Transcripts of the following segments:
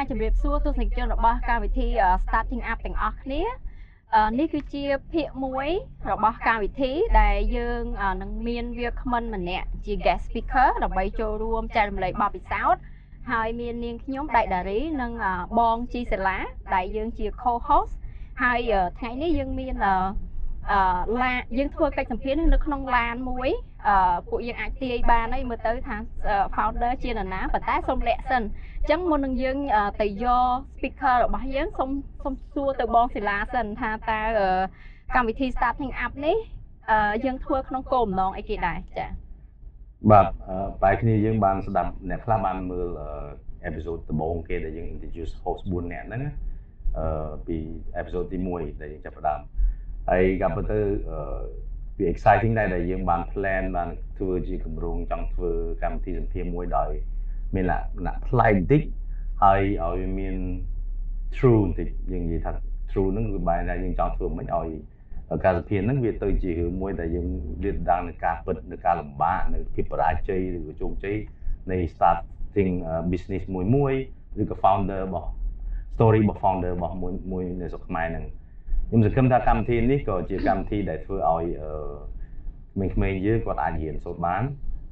ចាជំរាបសួរទស្សនិកជនរបស់កម្មវិធី Starting Up ទាំងអស់គ្នានេះគឺជាភាគមួយរបស់កម្មវិធីដែលយើងនឹងមានវាគ្មិនម្នាក់ជា guest speaker ដើម្បីចូលរួមចែករំលែកបទពិសោធន៍ហើយមាននាងខ្ញុំដៃដារីនិងបងជីសាឡាដែលយើងជា co-host ហើយថ្ងៃនេះយើងមានអឺឡាយើងធ្វើកិច្ចសម្ភារនៅក្នុងឡានមួយអឺ ពួកយើងអាចទាយបានហើយមើលទៅថា founder ជានរណាប៉ុន្តែសូមលាក់សិនអញ្ចឹងមុននឹងយើងទៅយក speaker របស់យើងសូមសូមសួរទៅបងសិលាសិនថាតើកម្មវិធី starting up នេះយើងធ្វើក្នុងគោលបំណងអីគេដែរចា៎បាទបែរគ្នាយើងបានស្ដាប់អ្នកខ្លះបានមើលអេពីសូតដំបូងគេដែលយើង introduce host 4នាក់ហ្នឹងអឺពីអេពីសូតទី1ដែលយើងចាប់ផ្ដើមហើយក៏ប៉ុន្តែ វា exciting ដែរដែលយើងបាន plan បានធ្វើជាគម្រោងចង់ធ្វើកម្មវិធីសម្ភារមួយដោយមានលក្ខណៈប្លែកបន្តិចហើយឲ្យមាន true បន្តិចយើងនិយាយថា true ហ្នឹងគឺបែរថាយើងចង់ធ្វើមិនឲ្យការសភាហ្នឹងវាទៅជារឿងមួយដែលយើងរៀបដល់នឹងការពិតនៅការលំបាកនៅភាពបរាជ័យឬក៏ជោគជ័យនៃ starting business មួយមួយឬក៏ founder របស់ story របស់ founder របស់មួយមួយនៅស្រុកខ្មែរហ្នឹង ខ្ញុំសង្ឃឹមថាកម្មវិធីនេះក៏ជាកម្មវិធីដែលធ្វើឲ្យក្មេងៗយើងគាត់អាចរៀនសូត្របាន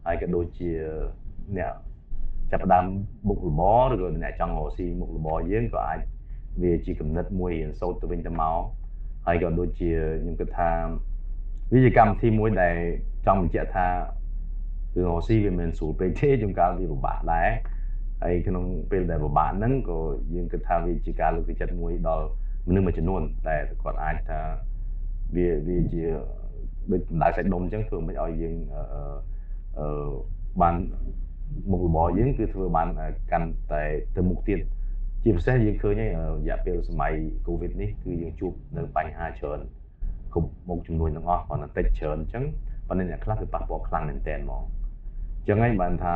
ហើយក៏ដូចជាអ្នកចាប់ផ្ដើមមុខរបរឬក៏អ្នកចង់រកស៊ីមុខរបរយើងក៏អាចវាជាគំនិតមួយរៀនសូត្រទៅវិញទៅមកហើយក៏ដូចជាខ្ញុំគិតថាវាជាកម្មវិធីមួយដែលចង់បញ្ជាក់ថាគឺរកស៊ីវាមិនស្រួលពេកទេជួនកាលវាពិបាកដែរហើយក្នុងពេលដែលពិបាកហ្នឹងក៏យើងគិតថាវាជាការលើកទឹកចិត្តមួយដល់ មនុស្សមួយចំនួនតែគាត់អាចថាវាវាជាដូចកម្ដៅសាច់ដុំអញ្ចឹងធ្វើមិនឲ្យយើងអឺបានមុខរបរយើងគឺធ្វើបានកាន់តែទៅមុខទៀតជាពិសេសយើងឃើញហើយរយៈពេលសម័យ Covid នេះគឺយើងជួបនៅបញ្ហាច្រើនគ្រប់មុខចំនួនទាំងអស់គាត់តែតិចច្រើនអញ្ចឹងប៉ុន្តែអ្នកខ្លះគឺប៉ះពាល់ខ្លាំងមែនតើហ្មងអញ្ចឹងហើយបានថា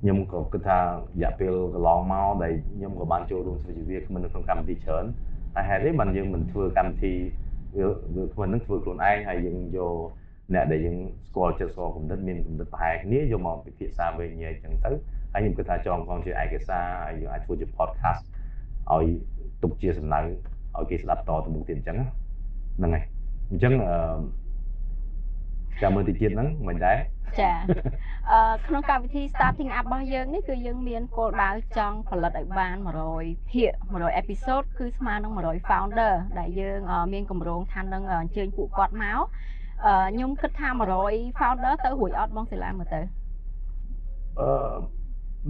ខ្ញុំក៏គិតថារយៈពេលកន្លងមកដែលខ្ញុំក៏បានចូលរួមធ្វើជាវាគ្មិននៅក្នុងកម្មវិធីច្រើន តែហេតុអីបានយើងមិនធ្វើកម្មវិធីវាវាគ្មិននឹងធ្វើខ្លួនឯងហើយយើងយកអ្នកដែលយើងស្គាល់ចិត្តស្គាល់គំនិតមានគំនិតប្រហែលគ្នាយកមកពិភាក្សាវិញញែកចឹងទៅហើយខ្ញុំគិតថាចងកងជាឯកសារហើយយើងអាចធ្វើជា podcast ឲ្យទុកជាសំណៅឲ្យគេស្ដាប់តទៅមុខទៀតអញ្ចឹងហ្នឹងហើយអញ្ចឹងអឺចាំមើលទីទៀតហ្នឹងមិនដែរ ចាអឺក្នុងកម្មវិធី starting up របស់យើងនេះគឺយើងមានគោលដៅចង់ផលិតឲ្យបាន100ភាគ100 episode គឺស្មើនឹង100 founder ដែលយើងមានកម្រងថានឹងអញ្ជើញពួកគាត់មកអឺខ្ញុំគិតថា100 founder ទៅរួចអត់បងសិលាមើលទៅអឺ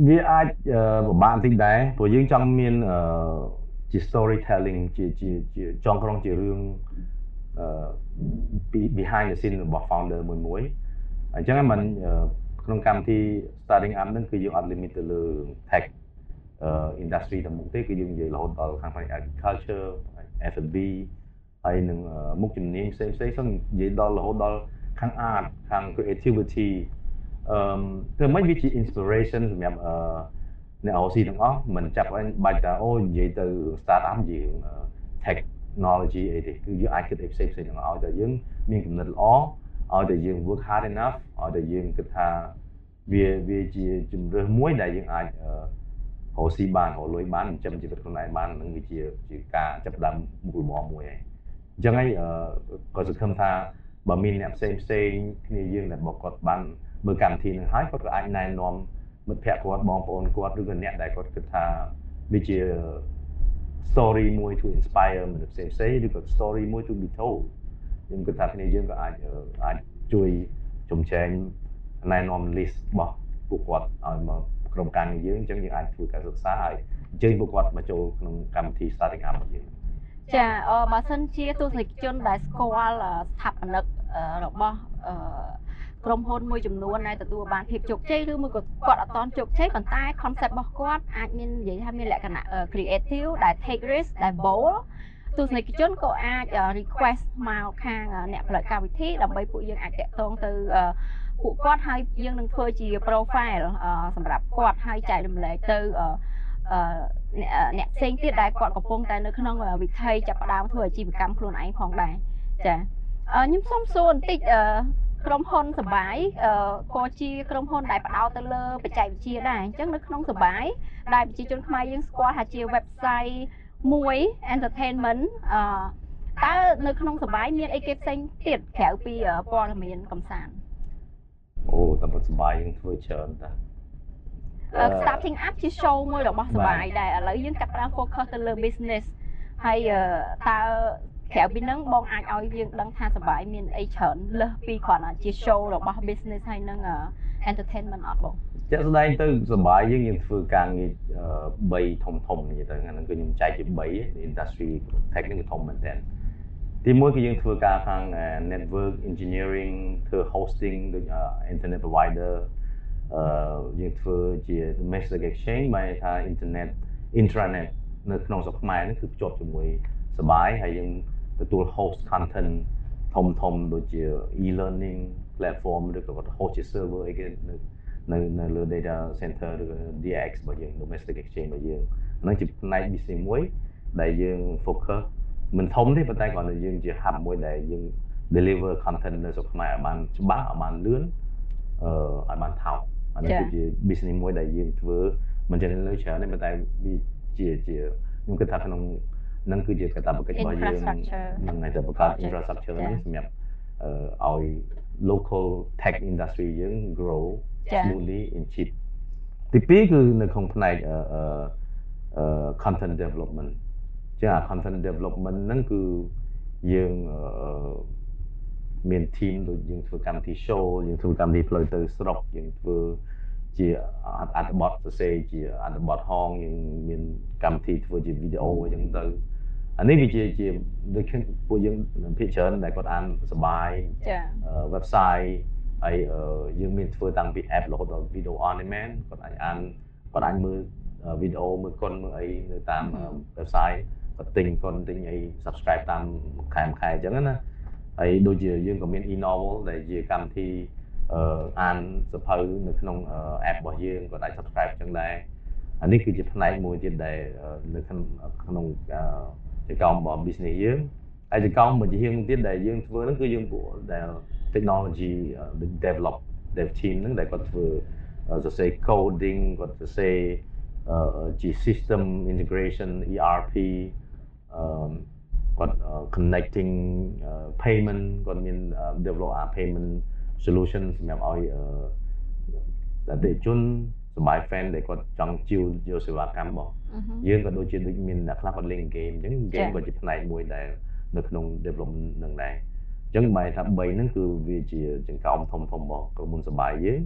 វាអាចពិបាកបន្តិចដែរព្រោះយើងចង់មានអឺជា storytelling ជាជាជាចង់ក្រុងជារឿងអឺ behind the scene របស់ founder មួយមួយ អញ្ចឹងមិនក្នុងកម្មវិធី starting up ហ្នឹងគឺយើងអត់ limit ទៅលើ tech industry តែមុខទេគឺយើងនិយាយរហូតដល់ខាងផ្នែក agriculture F&B ហើយនឹងមុខជំនាញផ្សេងផ្សេងហ្នឹងនិយាយដល់រហូតដល់ខាង art ខាង creativity អឺធ្វើម៉េចវាជា inspiration សម្រាប់អឺអ្នក OC ទាំងអស់មិនចាប់ឲ្យបាច់ថាអូនិយាយទៅ start up និយាយ technology អីទេគឺយើងអាចគិតអីផ្សេងផ្សេងទាំងឲ្យតែយើងមានគំនិតល្អ ឲ្យតែយើង work hard enough ឲ្យតែយើងគិតថាវាវាជាជំរឿសមួយដែលយើងអាចរកស៊ីបានរកលុយបានចិញ្ចឹមជីវិតខ្លួនឯងបាននឹងវាជាជាការចាប់ផ្ដើមមុខរបរមួយហើយអញ្ចឹងហើយក៏សង្ឃឹមថាបើមានអ្នកផ្សេងផ្សេងគ្នាយើងដែលមកគាត់បានមើលកម្មវិធីនឹងហើយគាត់ក៏អាចណែនាំមិត្តភ័ក្តិគាត់បងប្អូនគាត់ឬក៏អ្នកដែលគាត់គិតថាវាជា story មួយ to inspire មនុស្សផ្សេងផ្សេងឬក៏ story មួយ to be told ខ្ញុំគិតថាគ្នាយើងក៏អាចអាច ជួយជំចែងណែនាំ list របស់ពួកគាត់ឲ្យមកក្រុមការងារយើងអញ្ចឹងយើងអាចធ្វើការសិក្សាហើយអញ្ជើញពួកគាត់មកចូលក្នុងកម្មវិធី starting up របស់យើងចាអឺបើសិនជាទស្សនិកជនដែលស្គាល់ស្ថាបនិករបស់អឺក្រុមហ៊ុនមួយចំនួនដែលទទួលបានភាពជោគជ័យឬមួយក៏គាត់អត់តន់ជោគជ័យប៉ុន្តែ concept របស់គាត់អាចមាននិយាយថាមានលក្ខណៈ creative ដែល take risk ដែល bold ទស្សនិកជនក៏អាច request មកខាងអ្នកផលិតកម្មវិធីដើម្បីពួកយើងអាចតាក់ទងទៅពួកគាត់ហើយយើងនឹងធ្វើជា profile សម្រាប់គាត់ហើយចែករំលែកទៅអ្នកផ្សេងទៀតដែលគាត់កំពុងតែនៅក្នុងវិថីចាប់ផ្ដើមធ្វើអាជីវកម្មខ្លួនឯងផងដែរចាខ្ញុំសូមសួរបន្តិចក្រុមហ៊ុនសបាយអឺក៏ជាក្រុមហ៊ុនដែលផ្ដោតទៅលើបច្ចេកវិទ្យាដែរអញ្ចឹងនៅក្នុងសបាយដែលប្រជាជនខ្មែរយើងស្គាល់ថាជា website មួយ entertainment អឺតើនៅក្នុងសបាយមានអីគេផ្សេងទៀតក្រៅពីអឺព័ត៌មានកំសាន្តអូតែពិតសប្បាយយើងធ្វើច្រើនតាអឺ starting up ជា show មួយរបស់សបាទបាយដែរឥឡូវយើងចាប់ផ្ដើម focus ទៅលើ business ហើយអឺតើក្រៅពីហ្នឹងបងអាចឲ្យយើងដឹងថាសបាយមានអីច្រើនលើសពីគ្រាន់តែជា show របស់ business ហើយនឹងអឺ entertainment អត់បងជាក់ស្ដែងទៅសប្បាយយើងយើងធ្វើការងារអឺ3ធំធំនិយាយទៅអាហ្នឹងគឺខ្ញុំចែកជា3 industry tech ហ្នឹងគឺធំមែនតើទីមួយគឺយើងធ្វើការខាង network engineering ធ្វើ hosting ដូច internet provider អឺយើងធ្វើជា domestic exchange បែរថា internet intranet នៅក្នុងស្រុកខ្មែរហ្នឹងគឺភ្ជាប់ជាមួយសបាយហើយយើងទទួល host content ធំធំដូចជា e-learning platform ឬក៏គាត់ host ជា server អីគេនៅនៅនៅលើ data center ឬក៏ DX របស់យើង domestic exchange របស់យើងហ្នឹងជាផ្នែក business មួយដែលយើង focus មិនធំទេប៉ុន្តែគ្រាន់តែយើងជា hub មួយដែលយើង deliver content នៅស្រុកខ្មែរឲ្យបានច្បាស់ឲ្យបានលឿនអឺឲ្យបានថោកអានេះគឺជា business មួយដែលយើងធ្វើមិនចឹងលើច្រើនទេប៉ុន្តែវាជាជាខ្ញុំគិតថាក្នុងហ្នឹងគឺជាកាតព្វកិច្ចរបស់យើង Infrastructure ហ្នឹងហើយតែបង្កើត project infrastructure ចា៎ហ្នឹងសម្រាប់អឺឲ្យ local tech industry យើង grow ចា៎ smoothly in cheap ទីពីរគឺនៅក្នុងផ្នែកអឺអឺអឺ content development ចឹងអា content development ហ្នឹងគឺយើងអឺមាន team ដូចយើងធ្វើកម្មវិធី show យើងធ្វើកម្មវិធីផ្លូវទៅស្រុកយើងធ្វើជាអត្ថបទសរសេរជាអត្ថបទហងយើងមានកម្មវិធីធ្វើជាវីដេអូអញ្ចឹងទៅ អានេះវាជាជាដូចខ្ញុំពួកយើងភាគច្រើនដែលគាត់អានសប្បាយចា៎អឺ website ហើយអឺយើងមានធ្វើតាំងពី app រហូតដល់ video on demand គាត់អាចអានគាត់អាចមើលវីដេអូមើលកុនមើលអីនៅតាម Mhm. website គាត់ទិញកុនទិញអី subscribe តាមខែមួយខែអញ្ចឹងណាហើយដូចជាយើងក៏មាន e-novel ដែលជាកម្មវិធីអឺអានសភៅនៅក្នុងអឺ app របស់យើងគាត់អាច subscribe អញ្ចឹងដែរអានេះគឺជាផ្នែកមួយទៀតដែលអឺនៅក្នុងក្នុង សកម្ម business យើងហើយសកម្មមួយជាងទៀតដែលយើងធ្វើហ្នឹងគឺយើងពួកដែល technology develop dev team ហ្នឹងដែលគាត់ធ្វើសរសេរ coding គាត់សរសេរជា system integration ERP គាត់ connecting payment គាត់មាន develop a payment solution សម្រាប់ឲ្យអតិថិជនសម័យ fan ដែលគាត់ចង់ជួលយកសេវាកម្មរបស់ យើងក៏ដូចជាដូចមានអ្នកខ្លះគាត់លេងហ្គេមអញ្ចឹងហ្គេមចា៎ក៏ជាផ្នែកមួយដែលនៅក្នុង development នឹងដែរអញ្ចឹងបែរថា3ហ្នឹងគឺវាជាចង្កោមធំធំរបស់ក្រុមហ៊ុនសបាយយើង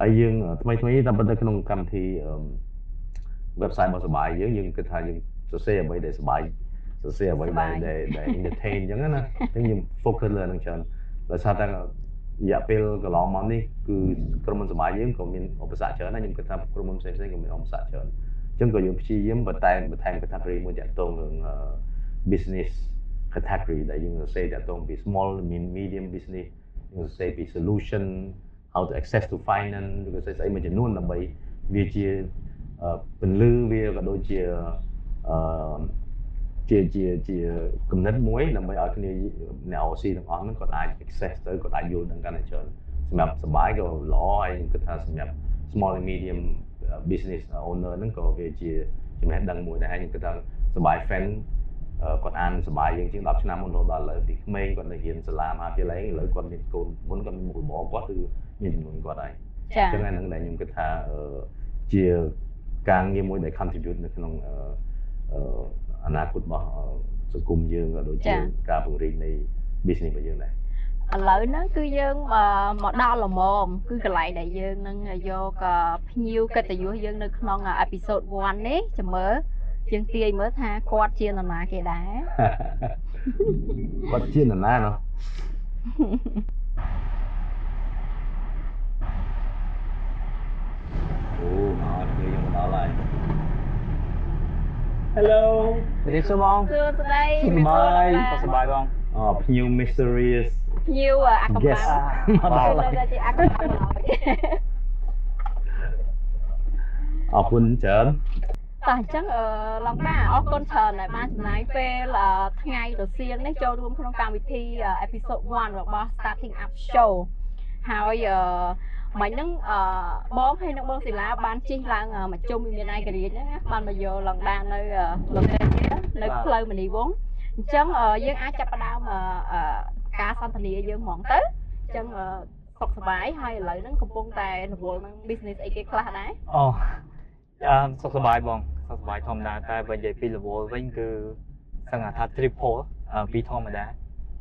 ហើយយើងថ្មីថ្មីតាមពិតទៅក្នុងកម្មវិធីអឺ website របស់សបាយយើងយើងគិតថាយើងសរសេរអ្វីដែលសបាយសរសេរអ្វីសប្បាដែលយដែលដែល entertain អញ្ចឹងណាអញ្ចឹងយើង focus លើហ្នឹងច្រើនដោយសារតែរយៈពេលកន្លងមកនេះគឺក្រុមហ៊ុនសបាយយើងក៏មានឧបសគ្គច្រើនដែរខ្ញុំគិតថាក្រុមហ៊ុនផ្សេងៗក៏មានឧបសគ្គច្រើនអញ្ចឹងក៏យើងព្យាយាមបន្តែបន្ថែម category មួយតាក់ទងនឹងអឺ business category ដែលយើងសរសេរតាក់ទងពី small medium business យើងសរសេរពី solution how to access to finance ឬក៏ស្អីស្អីមួយចំនួនដើម្បីវាជាអឺពន្លឺវាក៏ដូចជាអឺជាជាជាគំនិតមួយដើម្បីឲ្យគ្នាអ្នក OC ទាំងអស់ហ្នឹងគាត់អាច access ទៅគាត់អាចយល់ដឹងកាន់តែច្រើនសម្រាប់សប្បាយក៏ល្អហើយខ្ញុំគិតថាសម្រាប់ small and medium business owner ហ្នឹងក៏វាជាចំណេះដឹងមួយដែរហើយខ្ញុំគិតថាសប្បាយ fan អឺគាត់អានសប្បាយយើងជាង10ឆ្នាំមុនរហូតដល់ឥឡូវពីក្មេងគាត់នៅរៀនសាលាមហាវិទ្យាល័យឥឡូវគាត់មានកូនមុនគាត់មានមុខរបរគាត់គឺមានចំនួនគាត់ហើយចា៎អញ្ចឹងអាហ្នឹងដែលខ្ញុំគិតថាអឺជាការងារមួយដែល contribute នៅក្នុងអឺអឺអនាគតរបស់អឺសង្គមយើងក៏ដូចជាការពង្រីកនៃ business របស់យើងដែរ ឥឡូវហ្នឹងគឺយើងអឺមកដល់ល្មមគឺកន្លែងដែលយើងនឹងយកអឺភ្ញៀវកិត្តិយសយើងនៅក្នុងអេពីសូត1នេះចាំមើលយើងទាយមើលថាគាត់ជានរណាគេដែរគាត់ជានរណាណោះអូមកគឺយើងមកដល់ហើយ Hello ជម្រាបសួរបងសួស្តីសប្បាយសុខសប្បាយបងអូភ្ញៀវ mysterious ភ្ញៀវអអាកំបាំង Guest មកដល់ហើយនៅតែជាអាកំបាំងឡើយអរគុណច្រើនតោះអញ្ចឹងអឺឡងតាអរគុណច្រើនដែលបានចំណាយពេលអឺថ្ងៃរសៀលនេះចូលរួមក្នុងកម្មវិធីអេពីសូត1របស់ Starting Up Show ហើយអឺមិនហ្នឹងអឺបងហើយនឹងបងសិលាបានជិះឡើងអឺមកជុំវិមានឯករាជ្យហ្នឹងណាបានមកយកឡើងដាននៅអឺលោកទេនៅផ្លូវមនីវងศ์អញ្ចឹងអឺយើងអាចចាប់ផ្ដើមអឺអឺ ការសន្ទនាយើងហ្មងទៅអញ្ចឹងអឺសុខសប្បាយហើយឥឡូវហ្នឹងកំពុងតែរវល់នឹង business អីគេខ្លះដែរអូអឺសុខសប្បាយបងសុខសប្បាយធម្មតាតែបើនិយាយពី level វិញគឺសឹងថា triple អឺពីធម្មតា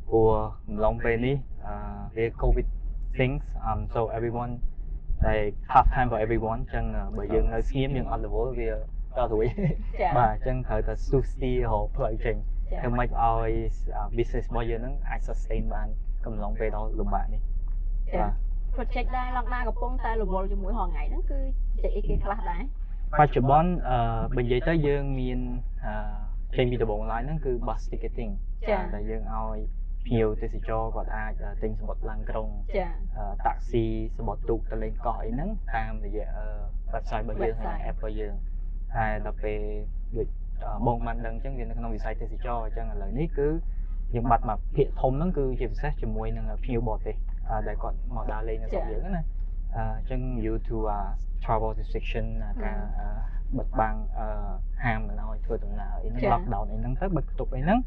ព្រោះកំឡុងពេលនេះអឺវា covid things um so everyone like half time for everyone អញ្ចឹងបើយើងនៅស្ងៀមយើងអត់ level វាដល់រួយចា៎បាទអញ្ចឹងត្រូវតែស៊ូស្ទីរកផ្លូវចេញចា៎ ធ្វើម៉េចឲ្យ business របស់យើងហ្នឹងអាច sustain បានកំឡុងពេលដ៏លំបាកនេះចា៎ project ដែរឡងដាកំពុងតែរវល់ជាមួយរហងៃហ្នឹងគឺ project អីគេខ្លះដែរបច្ចុប្បន្នអឺបើនិយាយទៅយើងមានអឺចេញពីដំបូងឡើយហ្នឹងគឺ bus ticketing ចា៎ដែលយើងឲ្យភ្ញៀវទេសចរគាត់អាចអឺទិញសំបុត្រឡានក្រុងចា៎អឺតាក់ស៊ីសំបុត្រទូកទៅលេងកោះអីហ្នឹងតាមរយៈអឺ website របស់យើងហើយ website app របស់យើងហើយដល់ពេលដូចអឺ បងបានដឹងអញ្ចឹងវានៅក្នុងវិស័យទេសចរអញ្ចឹងឥឡូវនេះគឺយើងបាត់មកភាគធំហ្នឹងគឺជាពិសេសជាមួយនឹងភ្ញៀវបរទេសអឺដែលគាត់មកដើរលេងនៅស្រុកយើងហ្នឹងណាអឺអញ្ចឹង YouTube អា travel restriction អាការអឺបិទបាំងអឺហាមមិនឲ្យធ្វើដំណើរអីហ្នឹងចា៎ lockdown អីហ្នឹងទៅបិទគប់អីហ្នឹង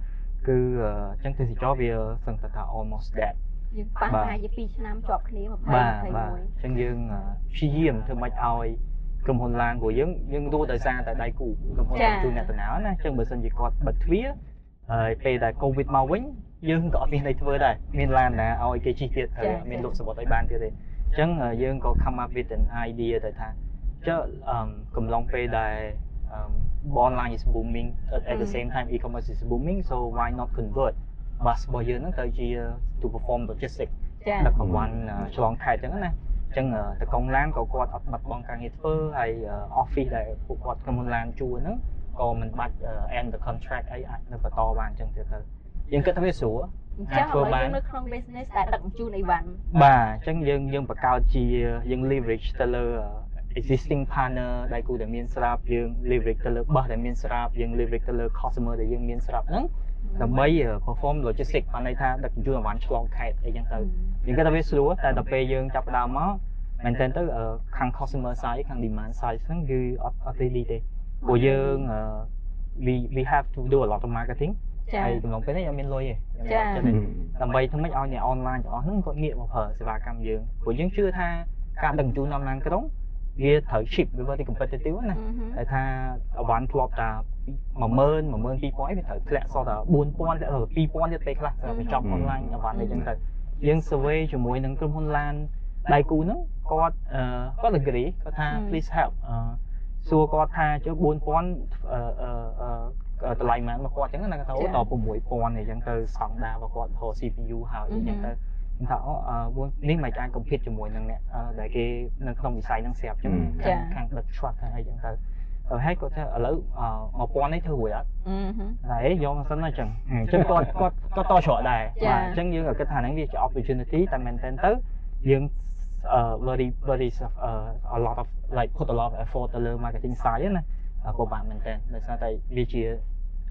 គឺអឺអញ្ចឹងទេសចរវាសឹងតែថា almost dead យើងប៉ះបាទប្រហែលជា2ឆ្នាំជាប់គ្នា20បាទបាទអ21ញ្ចឹងយើងអឺព្យាយាមធ្វើម៉េចឲ្យ ក្រុមហ៊ុនឡាន của យើងយើងដួលដោយសារតែដៃគូក្រុមហ៊ុនចា៎ទូអ្នកតំណើរណាអញ្ចឹងបើសិនជាគាត់បិទទ្វារហើយពេលដែលកូវីដមកវិញយើងក៏អត់មានអីធ្វើដែរមានឡានណាឲ្យគេជិះទៀតហើយចា៎អត់មានលក់សបុតឲ្យបានទៀតទេអញ្ចឹងអឺយើងក៏ come up with an idea ទៅថាចុះអឺកំឡុងពេលដែលអឺ online is booming at, at the អឺ same time e-commerce is booming so why not convert bus របស់យើងហ្នឹងទៅជា to perform logistics ចា៎ដឹកប្រវត្តិឆ្លងខេត្តអញ្ចឹងណា អញ្ចឹងអឺតកងឡានក៏គាត់អត់បាត់បង់ការងារធ្វើហើយអឺ office ដែលពួកគាត់ក្រុមហ៊ុនឡានជួលហ្នឹងក៏មិនបាច់អឺ end the contract អីអាចនៅបន្តបានអញ្ចឹងទៀតទៅយើងគិតថាវាស្រួលអញ្ចឹងឥធ្វើឡូវបានយើងនៅក្នុង business ដែលដឹកជញ្ជូនអីវ៉ាន់បាទអញ្ចឹងយើងយើងបង្កើតជាយើង leverage ទៅលើ existing partner ដៃគូដែលមានស្រាប់យើង leverage ទៅលើបោះដែលមានស្រាប់យើង leverage ទៅលើ customer ដែលយើងមានស្រាប់ហ្នឹង ដើម្បីអឺ perform logistics បានន័យថាដឹកជញ្ជូនអីវ៉ាន់ឆ្លងខេត្តអីចឹងទៅយើងគិតថាវាស្រួលតែដល់ពេលយើងចាប់ផ្ដើមមកមែនតើទៅអឺខាង customer side ខាង demand side ហ្នឹងគឺអត់អត់ទេឌីទេព្រោះយើងអឺ we we have to do a lot of marketing ចា៎ហើយកំឡុងពេលនេះអត់មានលុយទេខ្ញុំចា៎អត់ចិត្តទេដើម្បីធ្វើម៉េចឲ្យអ្នក online ទាំងអស់ហ្នឹងគាត់ងាកមកប្រើសេវាកម្មយើងព្រោះយើងជឿថាការដឹកជញ្ជូនតាមឡានក្រុងវាត្រូវ cheap វា very competitive ណាតែថាអវ៉ាន់ធ្លាប់តា 10000 12000វាត្រូវធ្លាក់សតតែ4000ធ្លាក់សតតែ2000ទៀតពេលខ្លះសម្រាប់បញ្ចប់អឺ online អវ៉ាន់អីចឹងទៅយើង survey ជាមួយនឹងក្រុមហ៊ុនឡានដៃគូហ្នឹងគាត់អឺគាត់ agree គាត់ថាអឺ please help អឺសួរគាត់ថាចុះ4000អឺអឺអឺតម្លៃម៉ានរបស់គាត់ចឹងណាគាត់ថាអូចា៎ដល់6000អីចឹងទៅស្តង់ដាររបស់គាត់រក CPU ហើយអីចឹងទៅខ្ញុំថាអូអឺនេះមិនអាច compete ជាមួយនឹងអ្នកអឺដែលគេនៅក្នុងវិស័យហ្នឹងស្រាប់ចឹងចាខាងខាងដឹក truck ខាងអីចឹងទៅ ទៅហើយគាត់ថាឥឡូវអឺ1000នេះធ្វើរួចអត់អឺហឹមហើយយកមកសិនណាចឹងអញ្ចឹងគាត់គាត់គាត់តច្រកដែរចា៎បាទអញ្ចឹងយើងក៏គិតថាហ្នឹងវាជា opportunity តែមែនទែនទៅយើងអឺ very very uh, a lot of like put a lot of effort ទៅលើ marketing side ហ្នឹងណាអឺពិបាកមែនទែនដោយសារតែវាជា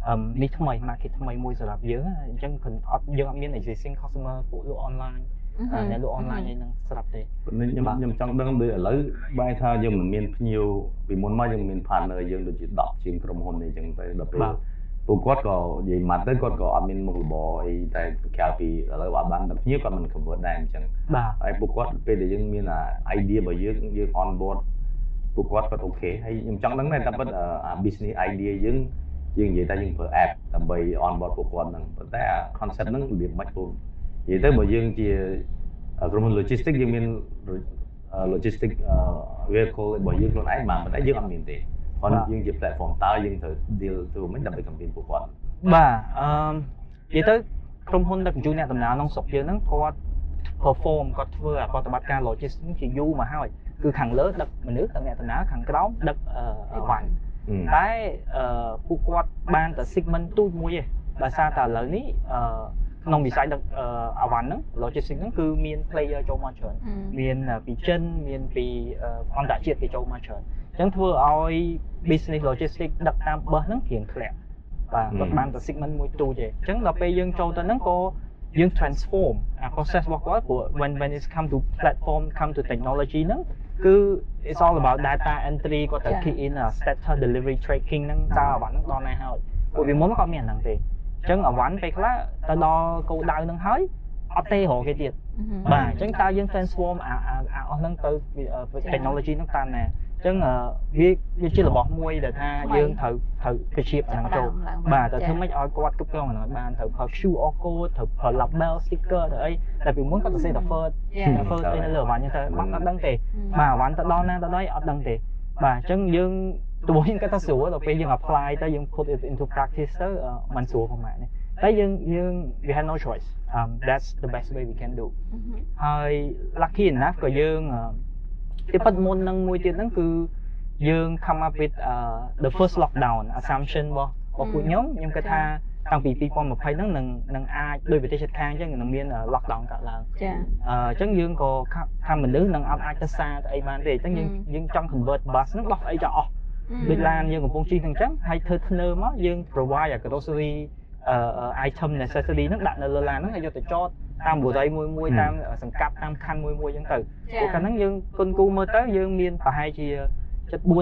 អឹមនេះថ្មី market ថ្មីមួយសម្រាប់យើងណាអញ្ចឹងគឺអត់យើងអត់មាន existing customer ពួកលក់ online អឺអ្នកលក់ online អីហ្នឹងស្រាប់ទេខ្ញុំខ្ញុំចង់ដឹងដូចឥឡូវបែរថាយើងមិនមានភ្ញៀវពីមុនមកយើងមាន partner យើងដូចជា10ជាងក្រុមហ៊ុនអីចឹងទៅដល់ពេលបាទពួកគាត់ក៏និយាយមកទៅគាត់ក៏អត់មានមុខរបរអីតែក្រៅពីឥឡូវអត់បានតែភ្ញៀវគាត់មិន convert ដែរអញ្ចឹងបាទហើយពួកគាត់ពេលដែលយើងមានអា idea របស់យើងយើង on board ពួកគាត់គាត់អូខេហើយខ្ញុំចង់ដឹងដែរតែពិតអា business idea យើងយើងនិយាយថាយើងប្រើ app ដើម្បី on board ពួកគាត់ហ្នឹងប៉ុន្តែអា concept ហ្នឹងរបៀបមិនពូ និយាយទៅបើយើងជាក្រុមហ៊ុន logistics យើងមាន logistics vehicle របស់យើងខ្លួនឯងបានប៉ុន្តែយើងអត់មានទេគាត់យើងជា platform តើយើងត្រូវ deal ទៅមិនដើម្បី compete ពួកគាត់បាទអឺនិយាយទៅក្រុមហ៊ុនដឹកជញ្ជូនអ្នកដំណើរក្នុងស្រុកយើងហ្នឹងគាត់ perform គាត់ធ្វើអាប្រតិបត្តិការ logistics ជាយូរមកហើយគឺខាងលើដឹកមនុស្សដឹកអ្នកដំណើរខាងក្រោមដឹកអឺអីវ៉ាន់តែអឺពួកគាត់បានតែ segment ទូចមួយទេដោយសារតែឥឡូវនេះអឺ ក្នុងវិស័យដឹកអឺអាវ៉ាន់ហ្នឹង logistics ហ្នឹងគឺមាន player ចូលមកច្រើនមានពីចិនមានពីអឺអន្តរជាតិគេចូលមកច្រើនអញ្ចឹងធ្វើឲ្យ business logistics ដឹកតាមបឹសហ្នឹងរៀងធ្លាក់បាទហឹមគាត់បានតែ segment មួយទូចទេអញ្ចឹងដល់ពេលយើងចូលទៅហ្នឹងក៏យើង transform អា process របស់គាត់ព្រោះ when when it come to platform come to technology ហ្នឹងគឺ it's all about data entry គាត់ត្រូវចា៎ key in អា status delivery tracking ហ្នឹងតើអាវ៉ាន់ហ្នឹងដល់ណាហើយពួកពីមុនគាត់មានអាហ្នឹងទេ អញ្ចឹងអាវ៉ាន់ពេលខ្លះទៅដល់គោលដៅហ្នឹងហើយអត់ទេរកគេទៀតបាទអញ្ចឹងតើយើង transform អាអាអាអស់ហ្នឹងទៅវាអឺចា៎ technology ហ្នឹងតាមណាអញ្ចឹងអឺវាវាជារបស់មួយដែលថាថ្មីយើងត្រូវត្រូវវិជ្ជាអាហ្នឹងចូលចាប់ផ្ដើមឡើងបាទតែចា៎ធ្វើម៉េចឲ្យគាត់គ្រប់គ្រងអាហ្នឹងឲ្យបានត្រូវប្រើ QR code ត្រូវប្រើ label sticker ទៅអីតែពីមុនគាត់ទៅសេ the first យ៉ា the first អីនៅលើអវ៉ាន់អញ្ចឹងទៅបាត់អត់ដឹងទេមបាទអវ៉ាន់ទៅដល់ណាទៅដល់អីអត់ដឹងទេបាទអញ្ចឹងយើង ដំបូងយើងគាត់ទៅស្រួលដល់ពេលយើង apply ទៅយើង put it into practice ទៅអឺมันស្រួលប្រហែលនេះតែយើងយើង we have no choice um that's the best way we can do អឺហឹមហើយ lucky enough ក៏យើងអឺទីពិតមុននឹងមួយទៀតហ្នឹងគឺយើង come up with uh, the first lockdown assumption របស់របស់ពួកខ្ញុំខ្ញុំគិតថាតាំងពី2020ហ្នឹងនឹងនឹងអាចដោយប្រទេសជិតខាងអញ្ចឹងនឹងមាន uh, lockdown កើតឡើងចាអឺអញ្ចឹងយើងក៏ខាថាមនុស្សនឹងអត់អាចទៅសារទៅអីបានទេអញ្ចឹងយើងហឹមយើងចង់ convert bus ហ្នឹងដោះអីចោលអស់ ដូចឡានយើងកំពុងជិះហ្នឹងអញ្ចឹងហើយធ្វើធ្នើមកយើង provide អា grocery អឺ item necessary ហ្នឹងដាក់នៅលើឡានហ្នឹងហើយយកទៅចតតាមបុរីមួយមួយហឹមតាមសង្កាត់តាមខណ្ឌមួយមួយអញ្ចឹងទៅចាព្រោះកាលហ្នឹងយើងគុនគូមើលទៅយើងមានប្រហែលជាចិត្ត400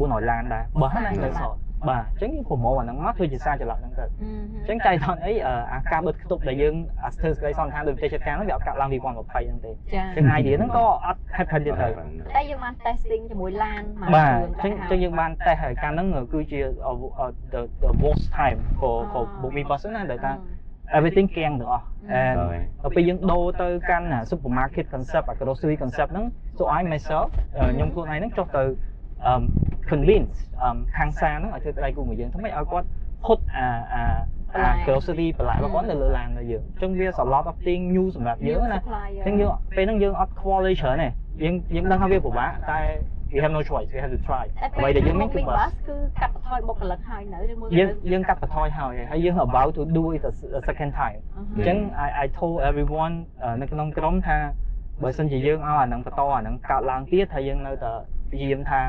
400ឡានដែរបើហ្នឹងទៅសត បាទអញ្ចឹងយើង promote អាហ្នឹងមកធ្វើជាសារចល័តហ្នឹងទៅអឺហឹមអញ្ចឹងចៃថនអីអឺអាការបិទខ្ទប់ដែលយើងអាស្ទើរសេចក្តីសន្និដ្ឋានដោយប្រទេសជិតខាងហ្នឹងវាអត់កាត់ឡើង2020ហ្នឹងទេចាអញ្ចឹង idea ហ្នឹងក៏អត់ happen ទៀតទៅតែយើងបាន testing ជាមួយឡានមួយបាទគ្រឿងអញ្ចឹងអញ្ចឹងយើងបានតេស្តហើយកាលហ្នឹងគឺជា uh, uh, the the worst time for for book me bus ណាដែលថា everything កៀងទាំងអស់ and ហើយដល់ពេលយើងដូរទៅកាន់អា supermarket concept អា grocery concept ហ្នឹង so I myself អឺខ្ញុំខ្លួនឯងហ្នឹងចុះទៅ um convince um ខាងសាហ្នឹងឲ្យធ្វើដៃគូមួយយើងធ្វើម៉េចឲ្យគាត់ផុតអាអាអា grocery បន្លែរបស់គាត់នៅលើឡានរបស់យើងអញ្ចឹងវា a lot of thing new សម្រាប់យើងណាអញ្ចឹងយើងពេលហ្នឹងយើងអត់ខ្វល់អីច្រើនទេយើងយើងដឹងថាវាពិបាកតែ we have no choice we have to try អ្វីដែលយើងមានគឺប bus គឺកាត់បន្ថយបុគ្គលិកហើយនៅឬមួយយើងយើងកាត់បន្ថយហើយហើយយើង about to do it a a second time អញ្ចឹង I I told everyone អឺនៅក្នុងក្រុមថាបើសិនជាយើងឲ្យអាហ្នឹងបន្តអាហ្នឹងកើតឡើងទៀតហើយយើងនៅតែព្យាយាមថា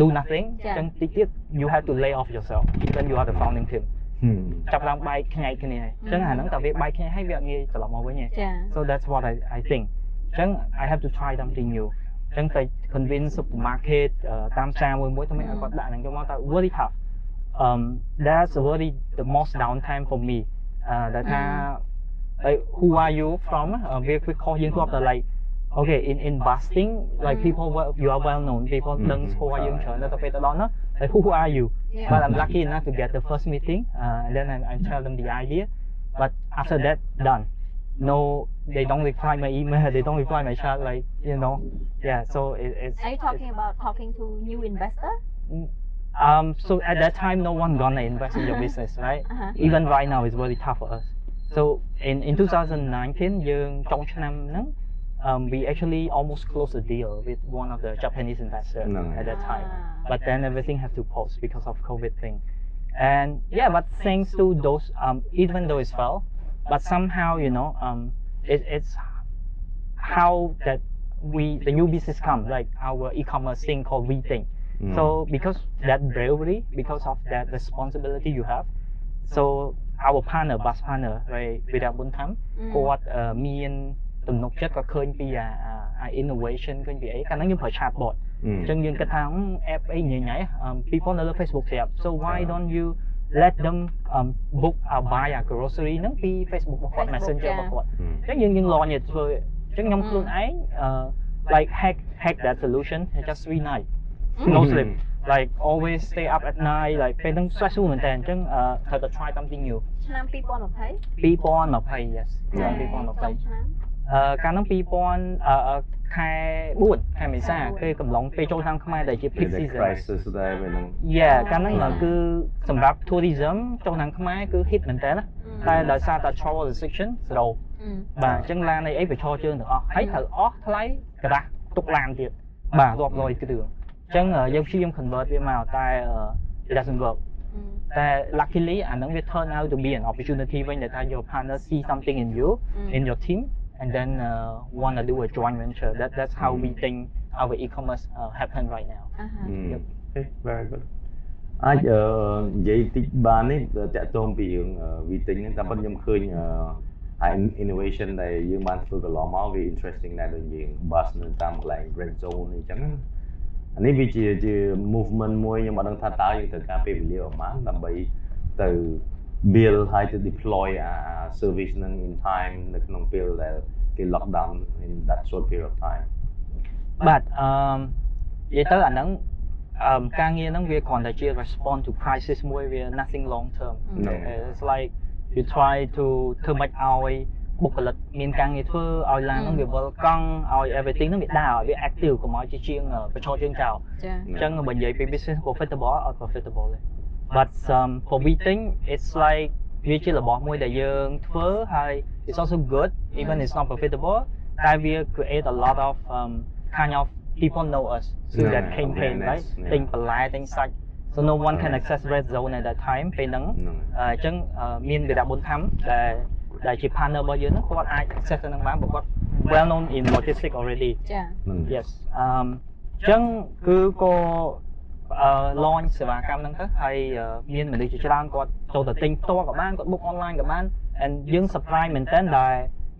do nothing អញ្ចឹងតិចទៀត you have to lay off yourself even you are the founding team ចាប់ឡើងបែកខ្ញែកគ្នាហើយអញ្ចឹងអាហ្នឹងតែវាបែកខ្ញែកហើយវាអត់ងាយត្រឡប់មកវិញទេ ចា so that's what I I think អញ្ចឹង I have to try something new អញ្ចឹងទៅ convince supermarket អឺតាមផ្សារមួយមួយទៅមិនឲ្យគាត់ដាក់ហ្នឹងចូលមកតែ very tough um that's a very the most downtime for me អឺដែលថា like who are you from អឺវាវាខុសយើងធ្លាប់តែ like okay in in busting like Mm. people well, you are well known people Mm. ដឹងស្គាល់យើងច្រើនតែទៅពេលទៅដល់នោះ like who are you but I'm lucky enough to get the first meeting uh, and then I, I tell them the idea but after that done no they don't reply my email they don't reply my chat like you know yeah so it, it's Are you talking about talking to new investor um so at that time no one gonna invest in your business right អឺហឹម even right now it's very tough for us so in in 2019 យើងចុងឆ្នាំហ្នឹង um, we actually almost closed a deal with one of the Japanese investors no. at that time. Ah. But then everything had to pause because of COVID thing. And yeah, but thanks to those, um, even though it's fell, but somehow, you know, um, it, it's how that we, the new business come, like our e-commerce thing called WeThink. Mm. So because that bravery, because of that responsibility you have, so our partner, bus partner, right, Vidya Buntam, mm. what uh, me and. ទំនុកចិត្តគាត់ឃើញពីអាអាអា innovation ឃើញពីអីកាលហ្នឹងយើងប្រើ chatbot អញ្ចឹងយើងគិតថា app អីញ៉ៃញ៉ៃ people នៅលើ Facebook ស្រាប់ so why don't you let them um, book or buy a grocery ហ្នឹងពី Facebook របស់គាត់ Facebook Messenger ចា៎ របស់គាត់អញ្ចឹងយើងយើង launch ទៅធ្វើអញ្ចឹងខ្ញុំខ្លួនឯងអឺ like hack hack that solution in just three night no sleep like always stay up at night like ពេលហ្នឹង stressful មែនតើអញ្ចឹងអឺត្រូវតែ try something new ឆ្នាំ2020 2020 yes ឆ្នាំ ចុង 2020 ឆ្នាំ អឺ កាលហ្នឹង2000អឺអឺខែ4ខែមេសាខែ4ពេលកំឡុងពេលចូលឆ្នាំខ្មែរដែលជា peak the season crisis ដែរពេលហ្នឹង Yeah កាលហ្នឹង Yeah. គឺសម្រាប់ tourism ចូលឆ្នាំខ្មែរគឺ hit មែនតើណាតែដោយសារតែ travel restriction 0អឺបាទអញ្ចឹងឡានអីអីវាឈរជើងទាំងអស់ហើយត្រូវអស់ថ្លៃក្រាស់ទុកឡានទៀតបាទរាប់រយគ្រឿងអញ្ចឹងអឺយើងព្យាយាម convert វាមកតែអឺ it doesn't work តែ luckily អាហ្នឹងវា turn out to be an opportunity វិញដែលថា your partner see something in you in your team and then uh, want to do a joint venture that that's how we think our e-commerce uh, happen right now អាហា Okay, very good អាចអឺនិយាយតិចបាននេះតាក់ទងពីរឿងវីទិញហ្នឹងតាមពិតខ្ញុំឃើញអឺ ហើយ innovation ដែលយើងបានធ្វើកន្លងមកវា interesting ដែរដូចយើង bus នៅតាមកន្លែង red zone អីចឹងណាអានេះវាជាជា movement មួយខ្ញុំអត់ដឹងថាតើយើងត្រូវការពេលវេលាប្រហែលដើម្បីទៅ build ហើយទៅ deploy អា service នឹង in time នៅក្នុងពេលដែលគេ lock down in that short period of time បាទអឺនិយាយទៅអាហ្នឹងអឺការងារហ្នឹងវាគ្រាន់តែជា response to crisis មួយវា nothing long term ហ្នឹង it's like you try to ធ្វើម៉េចឲ្យបុគ្គលិកមានការងារធ្វើឲ្យឡានហ្នឹងវាវិលកង់ឲ្យ everything ហ្នឹងវាដើរឲ្យវា active កុំឲ្យជាជាងបញ្ឈរជើងចោល ចា អញ្ចឹងបើនិយាយពី business profitable អត់ profitable ទេ but um, for we think it's like វាជារបស់មួយដែលយើងធ្វើហើយ it's also good even it's not profitable តែវា create a lot of um, kind of people know us through that Yeah, campaign awareness, right yeah. ទិញបន្លែទិញសាច់ so no one can access red zone at that time ពេលហ្នឹង ហ្នឹង អឺអញ្ចឹងអឺមានវីរៈបុនធម្មដែលដែលជា partner របស់យើងហ្នឹងគាត់អាច access ទៅនឹងបានព្រោះគាត់ well known in logistics already ចា ហ្នឹង yes អឺអញ្ចឹងគឺក៏អឺ launch សេវាកម្មហ្នឹងទៅហើយអឺមានមនុស្សជាច្រើនគាត់ចូលទៅទិញផ្ទាល់ក៏បានគាត់ book online ក៏បាន and យើង surprise មែនតើដែល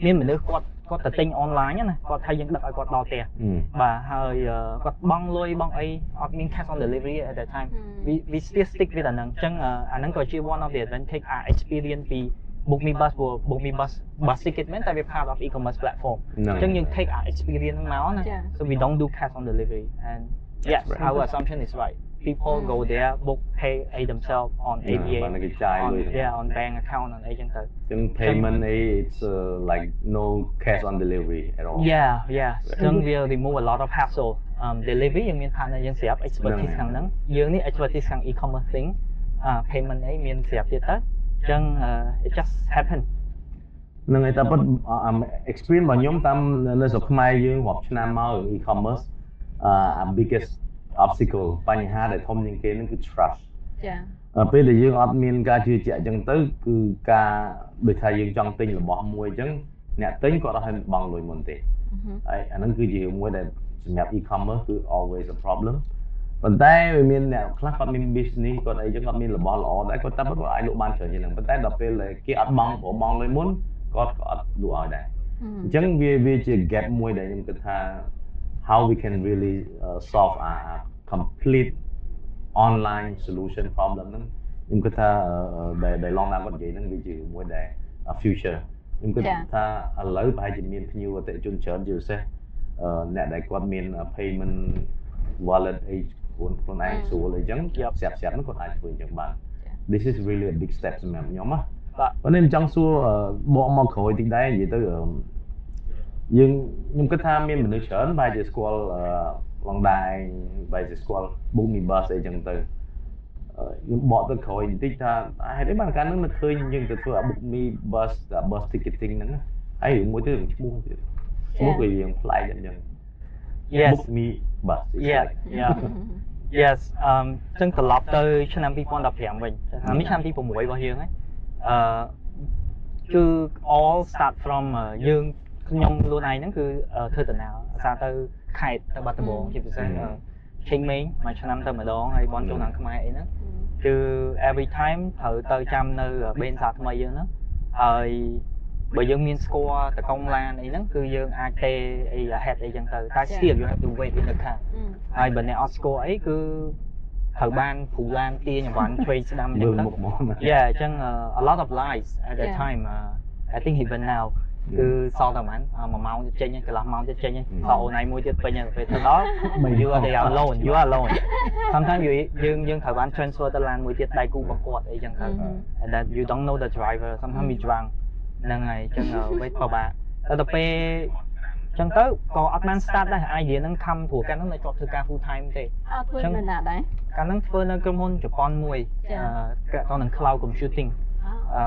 មានមនុស្សគាត់គាត់ទៅទិញ online ណាគាត់ថាយើងដឹកឲ្យគាត់ដល់ផ្ទះអឺបាទហើយអឺគាត់បង់លុយបង់អីអត់មាន cash on delivery at that time ហឹម we we still stick with អាហ្នឹងអញ្ចឹងអឺអាហ្នឹងក៏ជា one of the advantage អា experience ពី book me bus ព្រោះ book me bus bus ticket មែនតែវា part of e-commerce platform ហ្នឹងអញ្ចឹងយើង take our experience ហ្នឹងមកណាចា៎ so we don't do cash on delivery and yes right. our assumption is right people go there book pay a themselves on បាទ ABA បានគេចាយ on លុយ yeah on bank account អីចឹងទៅចឹង payment អី it's uh, like no cash on delivery at all yeah yeah អញ្ចឹងវា remove a lot of hassle um delivery យើងមាន partner យើងស្រាប់ expertise ខាងហ្នឹងយើងនេះ expertise ខាង e-commerce thing អា payment អីមានស្រាប់ទៀតទៅអញ្ចឹង uh, it just happen ហ្នឹងហើយតែប៉ុតអាអា experience របស់ខ្ញុំតាមនៅស្រុកខ្មែរយើងរាប់ឆ្នាំមករឿង e-commerce អា biggest obstacle បញ្ហាដែលធំជាងគេហ្នឹងគឺ trust ចាអ่าពេលដែលយើងអត់មានការជឿជាក់អញ្ចឹងទៅគឺការដូចថាយើងចង់ទិញរបស់មួយអញ្ចឹងអ្នកទិញគាត់អត់ឲ្យបង់លុយមុនទេហឹមហើយអាហ្នឹងគឺជារឿងមួយដែលសម្រាប់ e-commerce គឺ always a problem ប៉ុន្តែវាមានអ្នកខ្លះគាត់មាន business គាត់អីចឹងគាត់មានរបស់ល្អដែរគាត់តែគាត់អាចលក់បានច្រើនជាងហ្នឹងប៉ុន្តែដល់ពេលដែលគេអត់បង់ព្រោះបង់លុយមុនគាត់ក៏អត់លក់ឲ្យដែរហឹមអញ្ចឹងវាវាជា gap មួយដែលខ្ញុំគិតថា how we can really uh, solve a complete online solution problem. Đó nhưng cái ta để để long nam vẫn vậy nên cái đề future. Nhưng cái ta lấy bài chỉ miền nhiều tại chung chớn nhiều nè đại quan miền payment wallet ấy cuốn cuốn ai số lấy chẳng sẹp sẹp nó bạn this is really a big step mà nhóm á bạn nên chẳng xua bỏ mong khởi tính đấy tới យតិចដែរនិយាយទៅអឺយើងខ្ញុំគិតថាមានមនុស្សច្រើនបែរជាស្គាល់អឺឡងដែរបែរជាស្គាល់ book me bus អីចឹងទៅអឺខ្ញុំបកទៅក្រោយបន្តិចថាហេតុអីបានកាលហ្នឹងនឹកឃើញយើងទៅធ្វើអា book me bus អា bus ticketing ហ្នឹងណាហើយរឿងមួយទៀតរឿងឈ្មោះទៀតឈ្មោះវាយើងប្លែកអញ្ចឹង yes book me bus It's Yeah, like- yeah. yes អឺចឹងត្រឡប់ទៅឆ្នាំ2015វិញឆ្នាំនេះឆ្នាំទី6របស់យើងហើយអឺគឺ all start from អឺយើង ខ្ញុំខ្លួនឯងហ្នឹងគឺអឺធ្វើដំណើរអាសាទៅខេត្តទៅបាត់ដំបង Mm. ជាពិសេស Mm. អឺឆេងមេងមួយឆ្នាំទៅម្ដងហើយបនចូលឆ្នាំខ្មែរអីហ្នឹងគឺ every time ត្រូវទៅចាំនៅបេនសាថ្មីយើងហ្នឹងហើយបើយើងមានស្គាល់តកុងឡានអីហ្នឹងគឺយើងអាចទេអី ahead អីចឹងទៅតែចា៎ still you have to wait in the car ហឹមហើយបើអ្នកអត់ស្គាល់អីគឺត្រូវបានភូឡានទាញអង្វាន់ឆ្វេងស្ដាំអញ្ចឹមើងលទៅមុខមកណា Yeah អញ្ចឹង uh, a lot of lies at that Yeah. time uh, I think even now គឺសល់តែប៉ុន្មាន1ម៉ោងទៅចេញហើយកន្លះម៉ោងទៅចេញហើយ Mm. សល់អូនឯងមួយទៀតពេញហើយពេលទៅដល់ you are there alone you are alone sometimes you យើងយើងត្រូវបាន transfer ទៅឡានមួយទៀតដៃគូរបស់គាត់អីចឹងទៅហឹម and that you don't know the driver sometimes we drunk ហ្នឹងហើយអញ្ចឹងវេទពិបាកតែដល់ពេលអញ្ចឹងទៅក៏អត់បាន start ដែរ idea ហ្នឹងខំព្រោះកាលហ្នឹងនៅជាប់ធ្វើការ full time ទេអត់ធ្វើចឹងនៅណាដែរកាលហ្នឹងធ្វើនៅក្រុមហ៊ុនជប៉ុនមួយចា៎អឺកាក់តនឹង cloud computing អឺ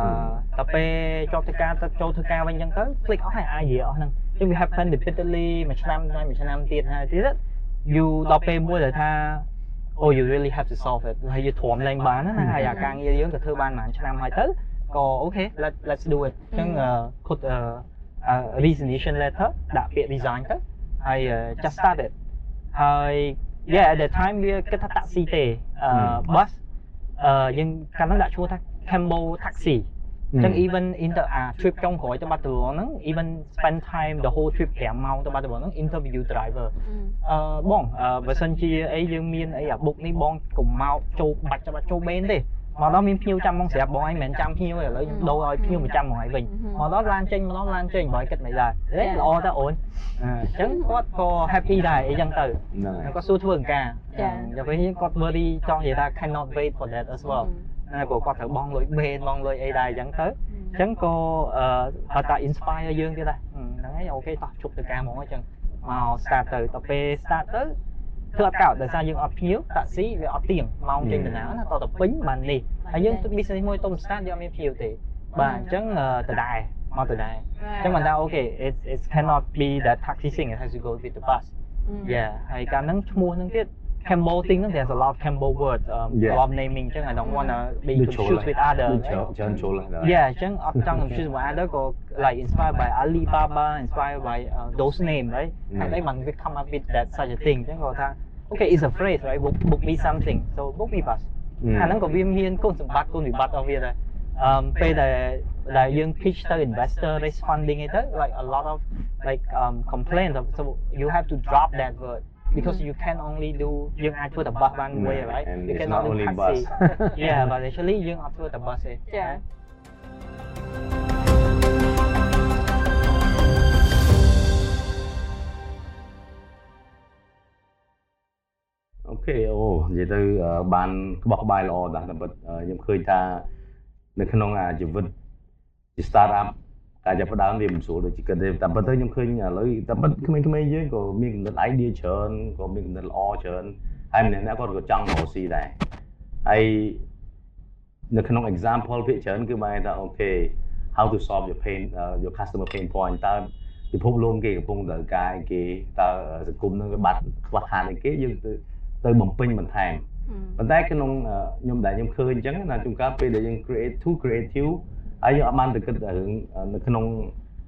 ដល់ពេលជាប់ធ្វើការទៅចូលធ្វើការវិញអញ្ចឹងទៅ click អស់ហើយ idea អស់ហ្នឹងអញ្ចឹងវា happen repeatedly មួយឆ្នាំហើយមួយឆ្នាំទៀតហើយទៀត you ដល់ពេលមួយដែលថា oh you really have to solve it ហើយយើងទ្រាំលែងបានណាហើយអាការងារយើងក៏ធ្វើបានប្រហែលឆ្នាំហើយទៅក៏ okay let let's do it អញ្ចឹងអឺ put a, a resignation letter ដាក់ពាក្យ resign ទៅហើយ just start it ហើយ yeah at that time វាគិតថា taxi ទេអឺ bus អឺយើងកាលនោះដាក់ឈ្មោះថា Camel taxi. Ừ. Mm. Then even in the uh, trip trong khỏi cho ba từ nó even spend time the whole trip kẻ mau cho ba từ nó interview driver. Ừ. Ờ uh, bon, uh, và sân chi ấy dương miên ấy à book ni bon cùng mau châu bạch cho ba châu bên đi. Mà đó miên phiêu trăm mong sẽ bọn anh mẹn trăm phiêu rồi lấy ừ. đâu rồi phiêu một trăm một ngoài bình, Mà đó lan trên mà đó lan trên bởi cách này là đấy dạ. là all ta ổn. Ờ, chẳng có có happy đại ấy dân từ, dạ. Nó có xu thường cả. Dạ. Ờ, và với những con vừa đi cho người ta cannot wait for that as well. Mm. ព្រោះគាត់ត្រូវបង់លុយបេនបង់លុយអីដែរអញ្ចឹងទៅអញ្ចឹងក៏អឺហៅថា inspire យើងទៀតដែរហ្នឹងហើយអូខេតោះជប់ទៅការហ្មងអញ្ចឹងមក start ទៅដល់ពេល start ទៅធ្វើអត់កោតដោយសារយើងអត់ភ្ញៀវតាក់ស៊ីវាអត់ទៀងម៉ោងចេញដំណើរណាតទៅពេញបាននេះហើយយើង business មួយទុំ start យើងអត់មានភ្ញៀវទេបាទអញ្ចឹងដដែលមកដដែលអញ្ចឹងមិនថាអូខេ it it cannot be that taxi thing it has to go with the bus yeah ហើយកាលហ្នឹងឈ្មោះហ្នឹងទៀត Campbell thing, there's a lot of Cambo words, um, yeah. a lot of naming. Chứ I don't wanna be confused with other. Yeah, chứ I'm trying confused with other like inspired by Alibaba, inspired by uh, those names, right? Mm. And they we come up with that such a thing. Chứ ta, okay, it's a phrase, right? Book, book me something, so book me bus. Mm. À, nó có viêm hiên, con sủng bát, con bị bát ở việc này. Um, bây giờ là dương pitch to investor raise funding ấy like a lot of like um, complaints so you have to drop that word because you can only do យើងអាចធ្វើតែ bus បានមួយ right and you it's cannot not do only taxi bus yeah but actually យើងអត់ធ្វើតែ bus ទេចាអូខេអូនិយាយទៅអឺបានក្បោះក្បាយល្អដែរតែពិតអឺខ្ញុំឃើញថានៅក្នុងអាជីវិតជា start up ការចាប់ផ្ដើមវាមិនស្រួលដូចជាគិតទេតែពិតទៅខ្ញុំឃើញឥឡូវតែពិតក្មេងៗយើងក៏មានគំនិត idea ច្រើនក៏មានគំនិតល្អច្រើនហើយម្នាក់ៗគាត់ក៏ចង់មកស៊ីដែរហើយនៅក្នុង example ភាគច្រើនគឺបែរថា OK how to solve your pain uh, your customer pain point តើពិភពលោកគេកំពុងត្រូវការអីគេតើសង្គមនឹងវាបាត់ខ្វះខាតអីគេយើងទៅទៅបំពេញបន្ថែមប៉ុន្តែក្នុងអឺខ្ញុំដែលខ្ញុំឃើញអញ្ចឹងណាជួនកាលពេលដែលយើង create too creative ហើយយើងអត់បានទៅគិតរឿងនៅក្នុង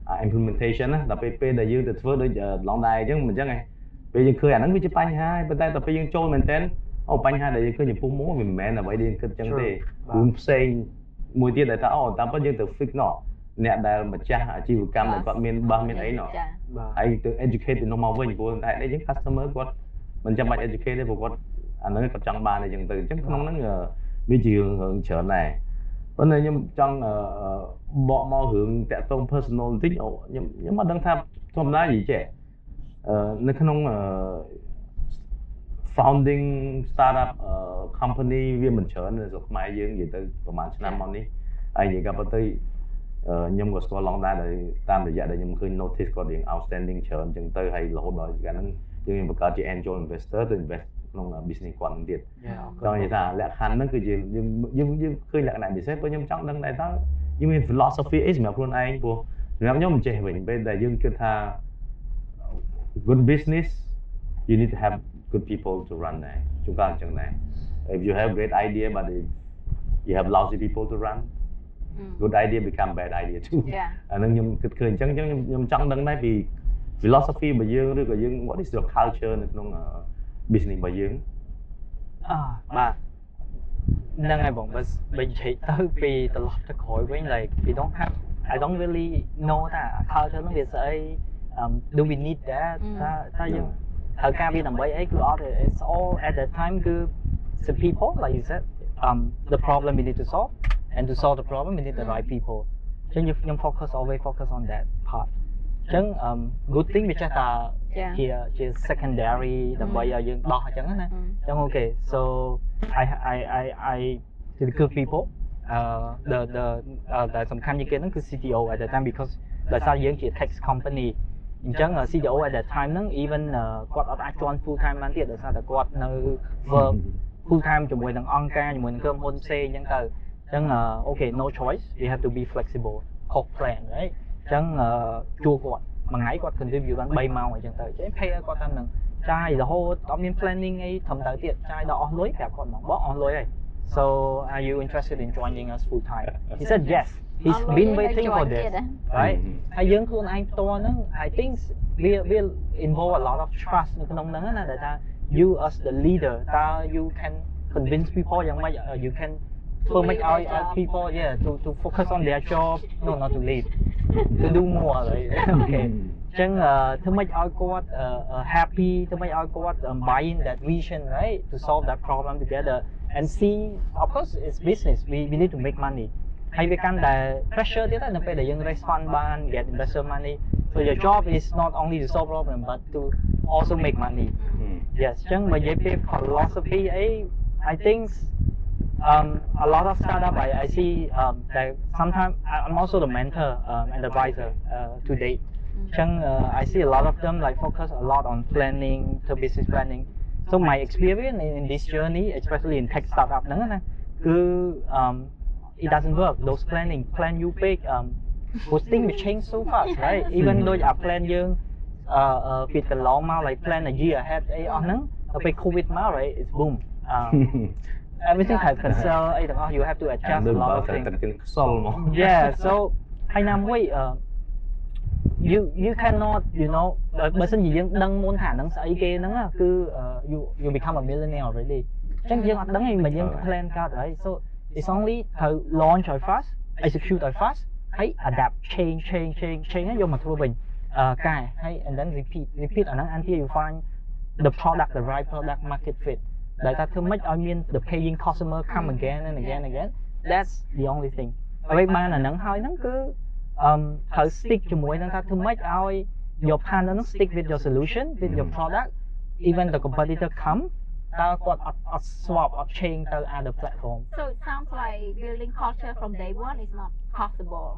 អា implementation ណាដល់ពេលពេលដែលយើងទៅធ្វើដូចឡងដែរអញ្ចឹងមិនអញ្ចឹងឯងពេលយើងឃើញអាហ្នឹងវាជាបញ្ហាហើយប៉ុន្តែដល់ពេលយើងចូលមែនតើអូបញ្ហាដែលយើងឃើញចំពោះមុខវាមិនមែនអ្វីដែលយើងគិតអញ្ចឹងទេ True. រឿងផ្សេងមួយទៀតដែលថាអូតាមពិតយើងទៅ fix ណោះអ្នកដែលម្ចាស់អាជីវកម្មដែលគាត់មានបាសមានអីណោះចាបាទហើយទៅ educate ទៅនោះមកវិញព្រោះតែអីចឹង customer គាត់មិនចាំបាច់ educate ទេព្រោះគាត់អាហ្នឹងគាត់ចង់បានអីចឹងទៅអញ្ចឹងក្នុងហ្នឹងអឺវាជារឿងរឿងច្រើនដែរ ប៉ុន្តែខ្ញុំចង់អឺអឺបកមករឿងតាក់ទង personal បន្តិចអូខ្ញុំខ្ញុំអត់ដឹងថាធម្មតានិយាយចេះអឺនៅក្នុងអឺ founding startup អឺ company វាមិនច្រើននៅស្រុកខ្មែរយើងនិយាយទៅប្រហែលឆ្នាំមកនេះហើយនិយាយក៏ប៉ុន្តែអឺខ្ញុំក៏ស្គាល់ឡងដែរដោយតាមរយៈដែលខ្ញុំឃើញ notice គាត់រៀង outstanding ច្រើនអញ្ចឹងទៅហើយរហូតដល់កាលហ្នឹងយើងបង្កើតជា angel investor ទៅ invest ក្នុង business គាត់ហ្នឹងទៀត yeah ចង់និយាយថាលក្ខខណ្ឌហ្នឹងគឺជាយើងយើងយើងឃើញលក្ខណៈពិសេសព្រោះខ្ញុំចង់ដឹងដែរតើយើងមាន philosophy អីសម្រាប់ខ្លួនឯងព្រោះសម្រាប់ខ្ញុំមិនចេះវិញពេលដែលយើងគិតថា good business you need to have good people to run ដែរជួនកាលអញ្ចឹងដែរ if you have great idea but if you have lousy people to run good idea become bad idea too ចាអាហ្នឹងខ្ញុំគិតឃើញអញ្ចឹងអញ្ចឹងខ្ញុំខ្ញុំចង់ដឹងដែរពី philosophy របស់យើងឬក៏យើង what is your culture នៅក្នុងអឺ business របស់យើង អឺបាទហ្នឹងហើយបងបើបើនិយាយទៅពីត្រឡប់ទៅក្រោយវិញ like we don't have I don't really know ថា culture ហ្នឹងវាស្អី um do we need that អឺ ថាថាយើងត្រូវការវាដើម្បីអីគឺអត់ទេ it's all at that time គឺ the people like you said um the problem we need to solve and to solve the problem we need the right people អញ្ចឹងខ្ញុំ focus always focus on that part អញ្ចឹង um good thing វាចេះតែ ចា ជាជា secondary ដើម្បីឲ្យយើងដោះអញ្ចឹងណា អញ្ចឹងអូខេ so I I I I the good people អឺ the the អឺដែលសំខាន់ជាងគេហ្នឹងគឺ CTO at that time because ដោយសារយើងជា tax company អញ្ចឹង CTO at that time ហ្នឹង even អឺគាត់អត់អាចជន់ full time បានទៀតដោយសារតែគាត់នៅ work full time ជាមួយនឹងអង្គការជាមួយនឹងក្រុមហ៊ុនផ្សេងអញ្ចឹងទៅអញ្ចឹងអឺអូខេ no choice we have to be flexible ខុស plan right អញ្ចឹងអឺជួគាត់ មួយថ្ងៃគាត់ contribute បាន3ម៉ោងអញ្ចឹងទៅអញ្ចឹង pay ឲ្យគាត់តាមហ្នឹងចាយរហូតអត់មាន planning អីត្រឹមត្រូវទៀតចាយដល់អស់លុយប្រាប់គាត់ហ្មងបងអស់លុយហើយ so are you interested in joining us full time he said yes he's been waiting for this right ហើយយើងខ្លួនឯងផ្ទាល់ហ្នឹង I think វាវា involve a lot of trust នៅក្នុងហ្នឹងណាដែលថា you as the leader តើ you can convince people យ៉ាងម៉េច uh, you can ធ្វើមិនឲ្យ people yeah to to focus on their job no not to leave to do more right okay អញ្ ចឹងធ្វើម៉េចឲ្យគាត់ happy ធ្វើម៉េចឲ្យគាត់ buying that vision right to solve that problem together and see of course it's business we we need to make money ហើយវាកាន់តែ pressure ទៀតនៅពេលដែលយើង raise fund បាន get investor money so your job is not only to solve problem but to also make money yes អញ្ចឹងបើនិយាយពី philosophy អី I think um, a lot of startup I, I see um, that sometimes I'm also the mentor um, and advisor uh, to date អញ្ចឹង uh, I see a lot of them like focus a lot on planning to business planning so my experience in, in this journey especially in tech startup ហ្នឹងណាគឺ um, it doesn't work those planning plan you big um those things will change so fast right even though អា plan យើងអឺពីកន្លងមក like plan a year ahead អីអស់ហ្នឹងដល់ពេល covid មក right it's boom um, everything has cancel អីទាំងអស់ you have to adjust a lot of things ទឹកខ្សលមក yeah so ហើយណាមួយ you you cannot you know បើសិនជាយើងដឹងមុនថានឹងស្អីគេហ្នឹងគឺ you you become a millionaire already អញ្ចឹងយើងអត់ដឹងឯងមិនយើង plan កើតហើយ so it's only ត្រូវ launch ឲ្យ fast execute ឲ្យ fast ហើយ adapt change change change change យកមកធ្វើវិញកែហើយ and then repeat repeat អាហ្នឹង until you find the product the right product market fit ដែលថាធ្វើម៉េចឲ្យមាន the paying customer come again and again and again that's the only thing អ្វីបានអាហ្នឹងហើយហ្នឹងគឺ អឺត្រូវ stick ជាមួយនឹងថាធ្វើម៉េចឲ្យ your partner ហ្នឹង stick with your solution with your product even the competitor come តើគាត់អត់អត់ swap អត់ change ទៅ other platform So it sounds like building culture from day one is not possible.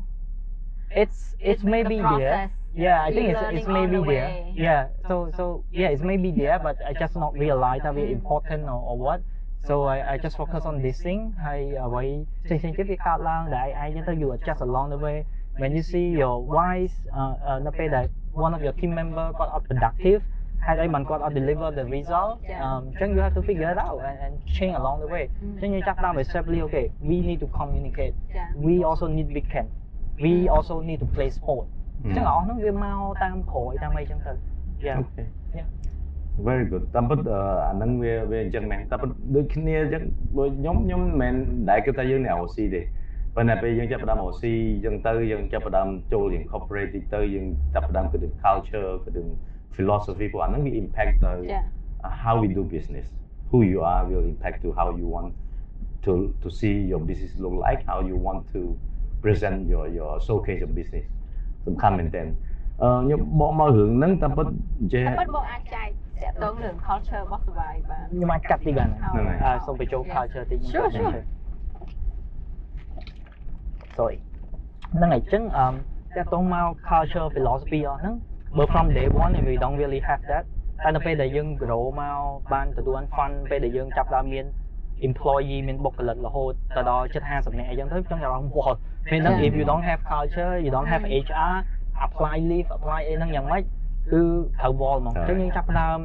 it's it's It's maybe the there process. yeah i You're think it's learning it's on maybe the there way. yeah so so yeah it's maybe there but i just not realize that we're Mm. important or, or what so I, I just focus on this thing ហើយអ្វីផ្សេងផ្សេងទៀតវាកើតឡើងដែលឯងចឹងទៅ you adjust along the way when you see your wise អឺអឺនៅពេលដែល one of your team member គាត់អត់ productive ហេតុអីបានគាត់អត់ deliver the result ចា៎ អញ្ចឹង you have to figure it out and, and change along the way អញ្ចឹងយើងចាប់ផ្ដើម acceptly okay we need to communicate ចា៎ we also need weekend we also need to play sport អញ្ចឹងអស់ហ្នឹងវាមកតាមក្រោយតាមអីចឹងទៅ yeah Okay. Yeah. very good តាមពិតអឺអាហ្នឹងវាវាអញ្ចឹងមែនតាមពិតដូចគ្នាអញ្ចឹងបើខ្ញុំខ្ញុំមិនមែនដែលគិតថាយើងអ្នក OC ទេ ប៉ុន្តែពេលយើងចាប់ផ្ដើម OC អញ្ចឹងទៅយើងចាប់ផ្ដើមចូលយើង corporate តិចទៅយើងចាប់ផ្ដើមគិតถึง culture គិតถึง philosophy ព្រោះអាហ្នឹងវា impact ទៅ ចា៎ how we do business who you are will impact to how you want to to see your business look like how you want to present your your showcase your business សំខាន់មែនទែនអឺខ្ញុំបកមករឿងហ្នឹងតាមពិតនិយាយ តែពិតបងអាចចែកតាក់ទងរឿង culture របស់សវាយបាន ខ្ញុំអាចកាត់តិចបាន ហ្នឹងហើយ អឺសូមបញ្ចូល culture តិច Sure, sure. sorry ហ្នឹងហើយអញ្ចឹងអឺតាក់ទងមក culture philosophy អស់ហ្នឹងបើ from day one if we don't really have that តែនៅពេលដែលយើង grow មកបានទទួល fund ពេលដែលយើងចាប់ផ្ដើមមាន employee មានបុគ្គលិករហូតទៅដល់ជិត50នាក់អីចឹងទៅខ្ញុំចាប់អារម្មណ៍វល់ពេលហ្នឹង if you don't have culture you don't have HR apply leave apply អីហ្នឹងយ៉ាងម៉េចគឺត្រូវវល់ហ្មងអញ្ចឹងយើងចាប់ផ្ដើម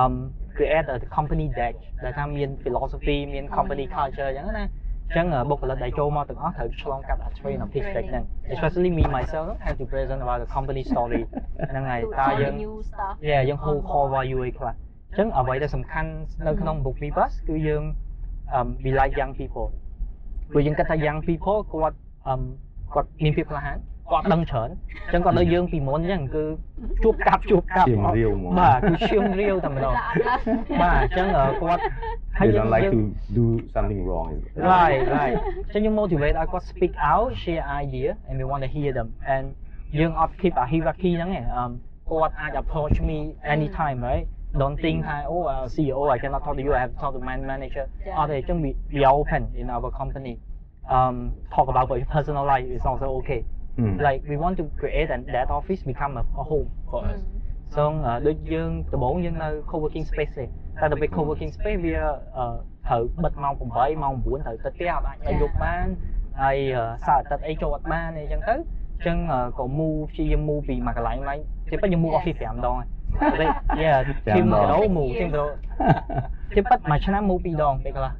um create a company deck ដែលថាមាន philosophy មាន company culture អញ្ចឹងណាអញ្ចឹងបុគ្គលិកដែលចូលមកទាំងអស់ត្រូវឆ្លងកាត់ train of pitch deck ហ្នឹង especially me myself have to present about the company story ហ្នឹងហើយតើយើង new stuff yeah យើង hold core value អីខ្លះអញ្ចឹងអ្វីដែលសំខាន់នៅក្នុង book me bus គឺយើង um we like young people ព្រោះយើងគិតថា young people គាត់ um គាត់មានភាពក្លាហាន គាត់ដឹងច្រើនអញ្ចឹងគាត់ដូចយើងពីមុនអញ្ចឹងគឺជួបកាប់ជួបកាប់ ឈាមរាវហ្មង បាទគឺឈាមរាវតែម្ដង តែអត់ឡើយ បាទអញ្ចឹងអឺគាត់ you don't like to do something wrong is it? right right អញ្ចឹងយើង motivate ឲ្យគាត់ speak out share idea and we want to hear them and យើងអត់ keep a hierarchy ហ្នឹងឯងអឺគាត់អាច approach me anytime right don't think ថា oh uh, CEO I cannot talk to you I have to talk to my manager ចា៎ អត់ទេអញ្ចឹង we we are open in our company um talk about your personal life is also okay Hmm. like we want to create and that office become a, a home for us សងដូចយើងដំបូងយើងនៅ co-working space ទេតែដល់ពេល co-working space វាអឺត្រូវបិទម៉ោង8ម៉ោង9ត្រូវទៅផ្ទះអត់អាចទៅយប់បានហើយអឺសៅរ៍អាទិត្យអីចូលអត់បានអីចឹងទៅអញ្ចឹងអឺក៏ move ព្យាយាម move ពីមួយកន្លែងឡើងជាពិតយើង move Yes. office 5ដងហើយ yeah 5 team ដង grow move team grow ជាពិតមួយឆ្នាំ move 2ដងពេលខ្លះ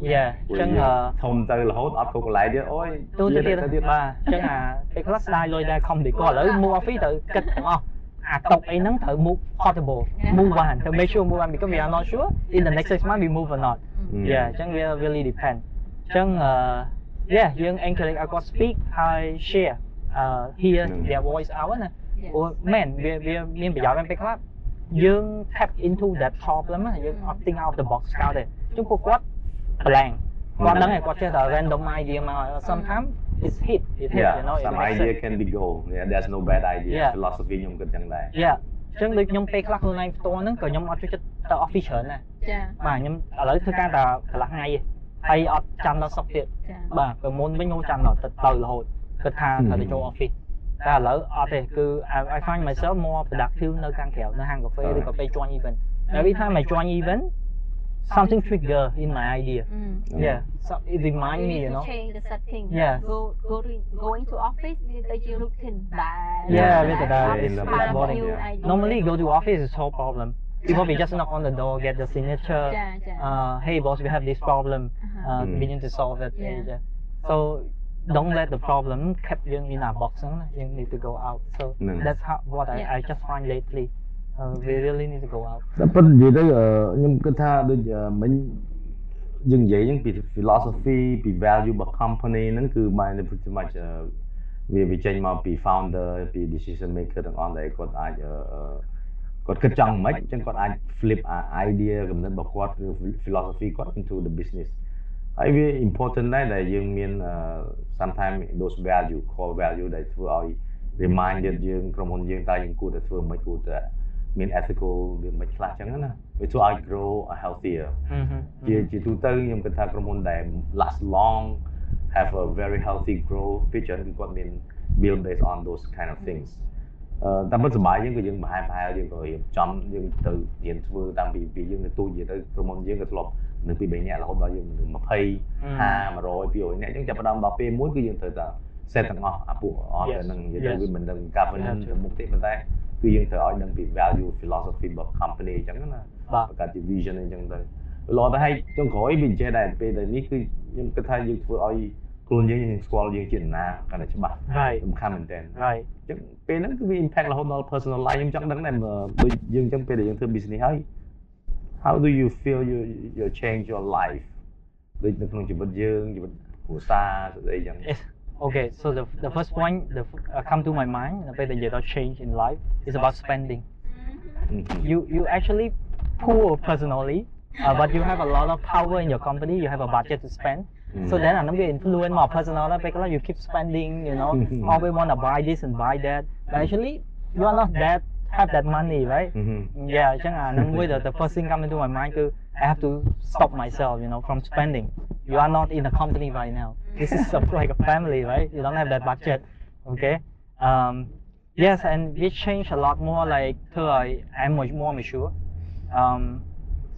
dạ, dạ. chân hờ thông tư là hốt ọt cục lại chứ ôi tôi tôi tiệt tiệt ba. chân à cái class đai rồi ra không thì có lỡ mua phí tự kịch không? À tộc ấy nắng thở mua portable move one to make sure move one because we are not sure. In the next six months we move or not. Ừ. Dạ, yeah chân we really depend. Chân uh, ờ, yeah dương encourage I got speak I share. Uh, hear ừ. their voice out nè. Or man we we mình bây giờ mình phải clap dương tap into that problem á dương opting out of the box cao đấy chúng cô quát កគាត់ blank គាត់ដឹងហើយគាត់ចេះតែ random idea មក sometimes it's hit it hit you know Yeah it some makes idea sense can be gold yeah there's no bad idea Yeah. philosophy ខ្ញុំគិតចឹងដែរ yeah អញ្ចឹងដូចខ្ញុំពេលខ្លះខ្លួនឯងផ្ទាល់ហ្នឹងក៏ខ្ញុំអត់ចូលចិត្តទៅ office ច្រើនដែរ ចា បាទខ្ញុំឥឡូវធ្វើការតែកន្លះថ្ងៃទេហើយអត់ចាំដល់សុកទៀត ចា បាទពីមុនវិញខ្ញុំចាំដល់ទៅទៅរហូតគិតថាត្រូវទៅចូល office តែឥឡូវអត់ទេគឺ I I find myself more productive នៅខាងក្រៅនៅហាងកាហ្វេឬក៏ពេល join event every time I join event something trigger in my idea. Mm. Yeah, so it remind me, you know. Change the setting. Yeah. Go go to going to office with a routine that. Yeah, with the that boring. Normally go to office is no problem. People will just knock on the door, get the signature. Yeah, yeah. Uh, hey boss, we have this problem. Uh-huh. Uh, mm. Begin to solve it. Yeah. yeah. So don't let the problem keep you in a box. You need to go out. So mm. that's how, what I, I just find lately. uh, we really need to go out តែប៉ុន្តែនិយាយទៅអឺខ្ញុំគិតថាដូចអឺមិញយើងនិយាយហ្នឹងពី philosophy ពី value របស់ company ហ្នឹងគឺបាន pretty much អឺវាវាចេញមកពី founder ពី decision maker ទាំងអស់ដែលគាត់អាចអឺអឺគាត់គិតចង់មិនអញ្ចឹងគាត់អាច flip អា idea គំនិតរបស់គាត់ឬ philosophy គាត់ into the business ហើយវា important ដែរដែលយើងមានអឺ sometimes those value core value ដែលធ្វើឲ្យ reminder យើងក្រុមហ៊ុនយើងតើយើងគួរតែធ្វើមិនគួរតែ មាន ethical វាមិនខ្លះអញ្ចឹងណាវាធ្វើឲ្យ grow a healthier ជាជាទូទៅខ្ញុំគិតថាក្រុមហ៊ុនដែល last long have a very healthy growth វាច្រើនគឺគាត់មាន build based on those kind of things អឺតាមពិតសម័យយើងក៏យើងប្រហែលប្រហែលយើងក៏រៀបចំយើងទៅរៀនធ្វើតាមពីពីយើងទៅទូចនិយាយទៅក្រុមហ៊ុនយើងក៏ធ្លាប់នៅពី3នាក់រហូតដល់យើងមនុស្ស20 50 100 200នាក់អញ្ចឹងចាប់ផ្ដើមដល់ពេលមួយគឺយើងត្រូវតែ set ទាំងអស់អាពួកអស់ទៅ Yes. នឹងនិយាយទៅ Yes. វាមិនដឹង governance Yeah. ទៅមុខទេប៉ុន្តែ គឺយើងត្រូវឲ្យដឹងពី value philosophy របស់ company អញ្ចឹងណាបាទបង្កើតជា vision អីចឹងទៅល្អទៅហើយចុងក្រោយវានិយាយដែរពេលតែនេះគឺខ្ញុំគិតថាយើងធ្វើឲ្យខ្លួនយើងយើងស្គាល់យើងជាណាកាន់តែច្បាស់ Right. សំខាន់មែនទែន right អញ្ចឹងពេលហ្នឹងគឺវា impact រហូតដល់ personal life ខ្ញុំចង់ដឹងដែរមើលដូចយើងអញ្ចឹងពេលដែលយើងធ្វើ business ហើយ how do you feel you you change your life ដូចនៅក្នុងជីវិតយើងជីវិតគ្រួសារស្អីចឹង Yes. Okay, so the, the first point that uh, come to my mind the year that change in life is about spending. Mm-hmm. You you actually poor personally, uh, but you have a lot of power in your company. You have a budget to spend. Mm-hmm. So mm. then another influence more personal because you keep spending, you know, always want to buy this and buy that. But actually, you are not that have that money, right? Mm-hmm. Yeah, chẳng hạn the, the first thing coming to my mind is I have to stop myself, you know, from spending. You are not in the company right now. this is a, like a family right you don't have that budget okay um yes and we change a lot more like ធ្វើឲ្យ I'm much more mature um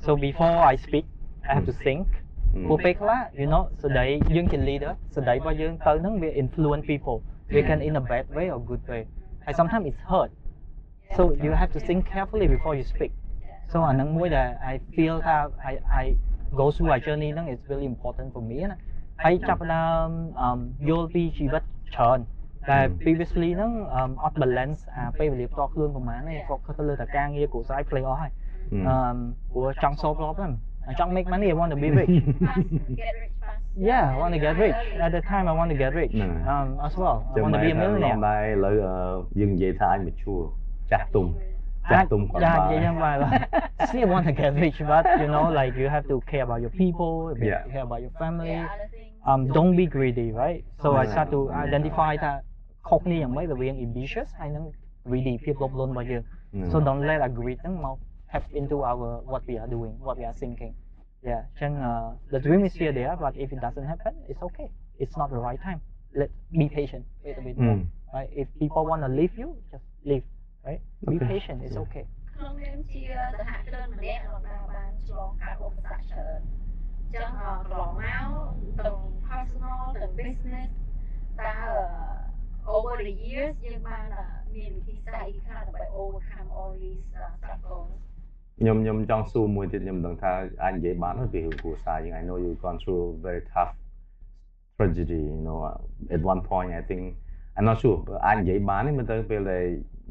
so before I speak I have to think ព្រោះពេលខ្លះ you know ស្ដីយើងជា leader ស្ដីរបស់យើងទៅហ្នឹងវា influence people we can in a bad way or good way and sometimes it's hurt so you have to think carefully before you speak so អាហ្នឹងមួយដែល I feel ថា I I go through my journey ហ្នឹង is really important for me ណា ហើយចាប់ផ្ដើមអឺយល់ពីជីវិតច្រើនតែ previously ហ្នឹងអឺអត់ balance អាពេលវេលាផ្ទាល់ខ្លួនប្រហែលទេគាត់ខិតទៅលើតែការងារគ្រួសារ play អស់ហើយអឺព្រោះចង់ solve problem ចង់ make money I want to be rich get rich fast yeah I want to get rich at the time I want to get rich ហ្នឹងហើយ um as well I ចឹង want to មែ be ន a ថាឡង millionaire ដែរឥឡូវអឺយើងនិយាយថាអាច mature ចាស់ទុំចាស់ទុំគាត់ Yeah, បាន yeah, yeah, but but still want to get rich, but you know, like you have to care about your people, you Yeah. care about your family. yeah other things Um, don't be greedy, right? So I Yeah. start to identify ថាខុសគ្នាយ៉ាងម៉េចរវាង ambitious ហើយនិង greedy ភាពលោភលន់របស់យើង So don't let a greed ហ្នឹងមក tap into our what we are doing, what we are thinking. Yeah, អញ្ចឹង uh, the dream is still there, but if it doesn't happen, it's okay. It's not the right time. Let be patient. Wait a bit more. Right? If people want to leave you, just leave. Right? Be Okay. patient. It's Yeah. okay. ក្នុងនាមជាសហគ្រិនម្នាក់របស់បានឆ្លងកាត់ឧបសគ្គច្រើនអញ្ ចឹងអឺកន្លងមកទាំង personal ទាំង business តើ over the years យើងបានអឺមានវិធីសាស្ត្រអីខ្លះដើម្បី overcome all these uh, struggles ខ្ញុំខ្ញុំចង់សួរមួយទៀតខ្ញុំមិនដឹងថាអាចនិយាយបានទេពីរឿងគ្រួសារយើង I know you gone through very tough tragedy you know uh, at one point I think I'm not sure អាចនិយាយបានទេមើលទៅពេលដែល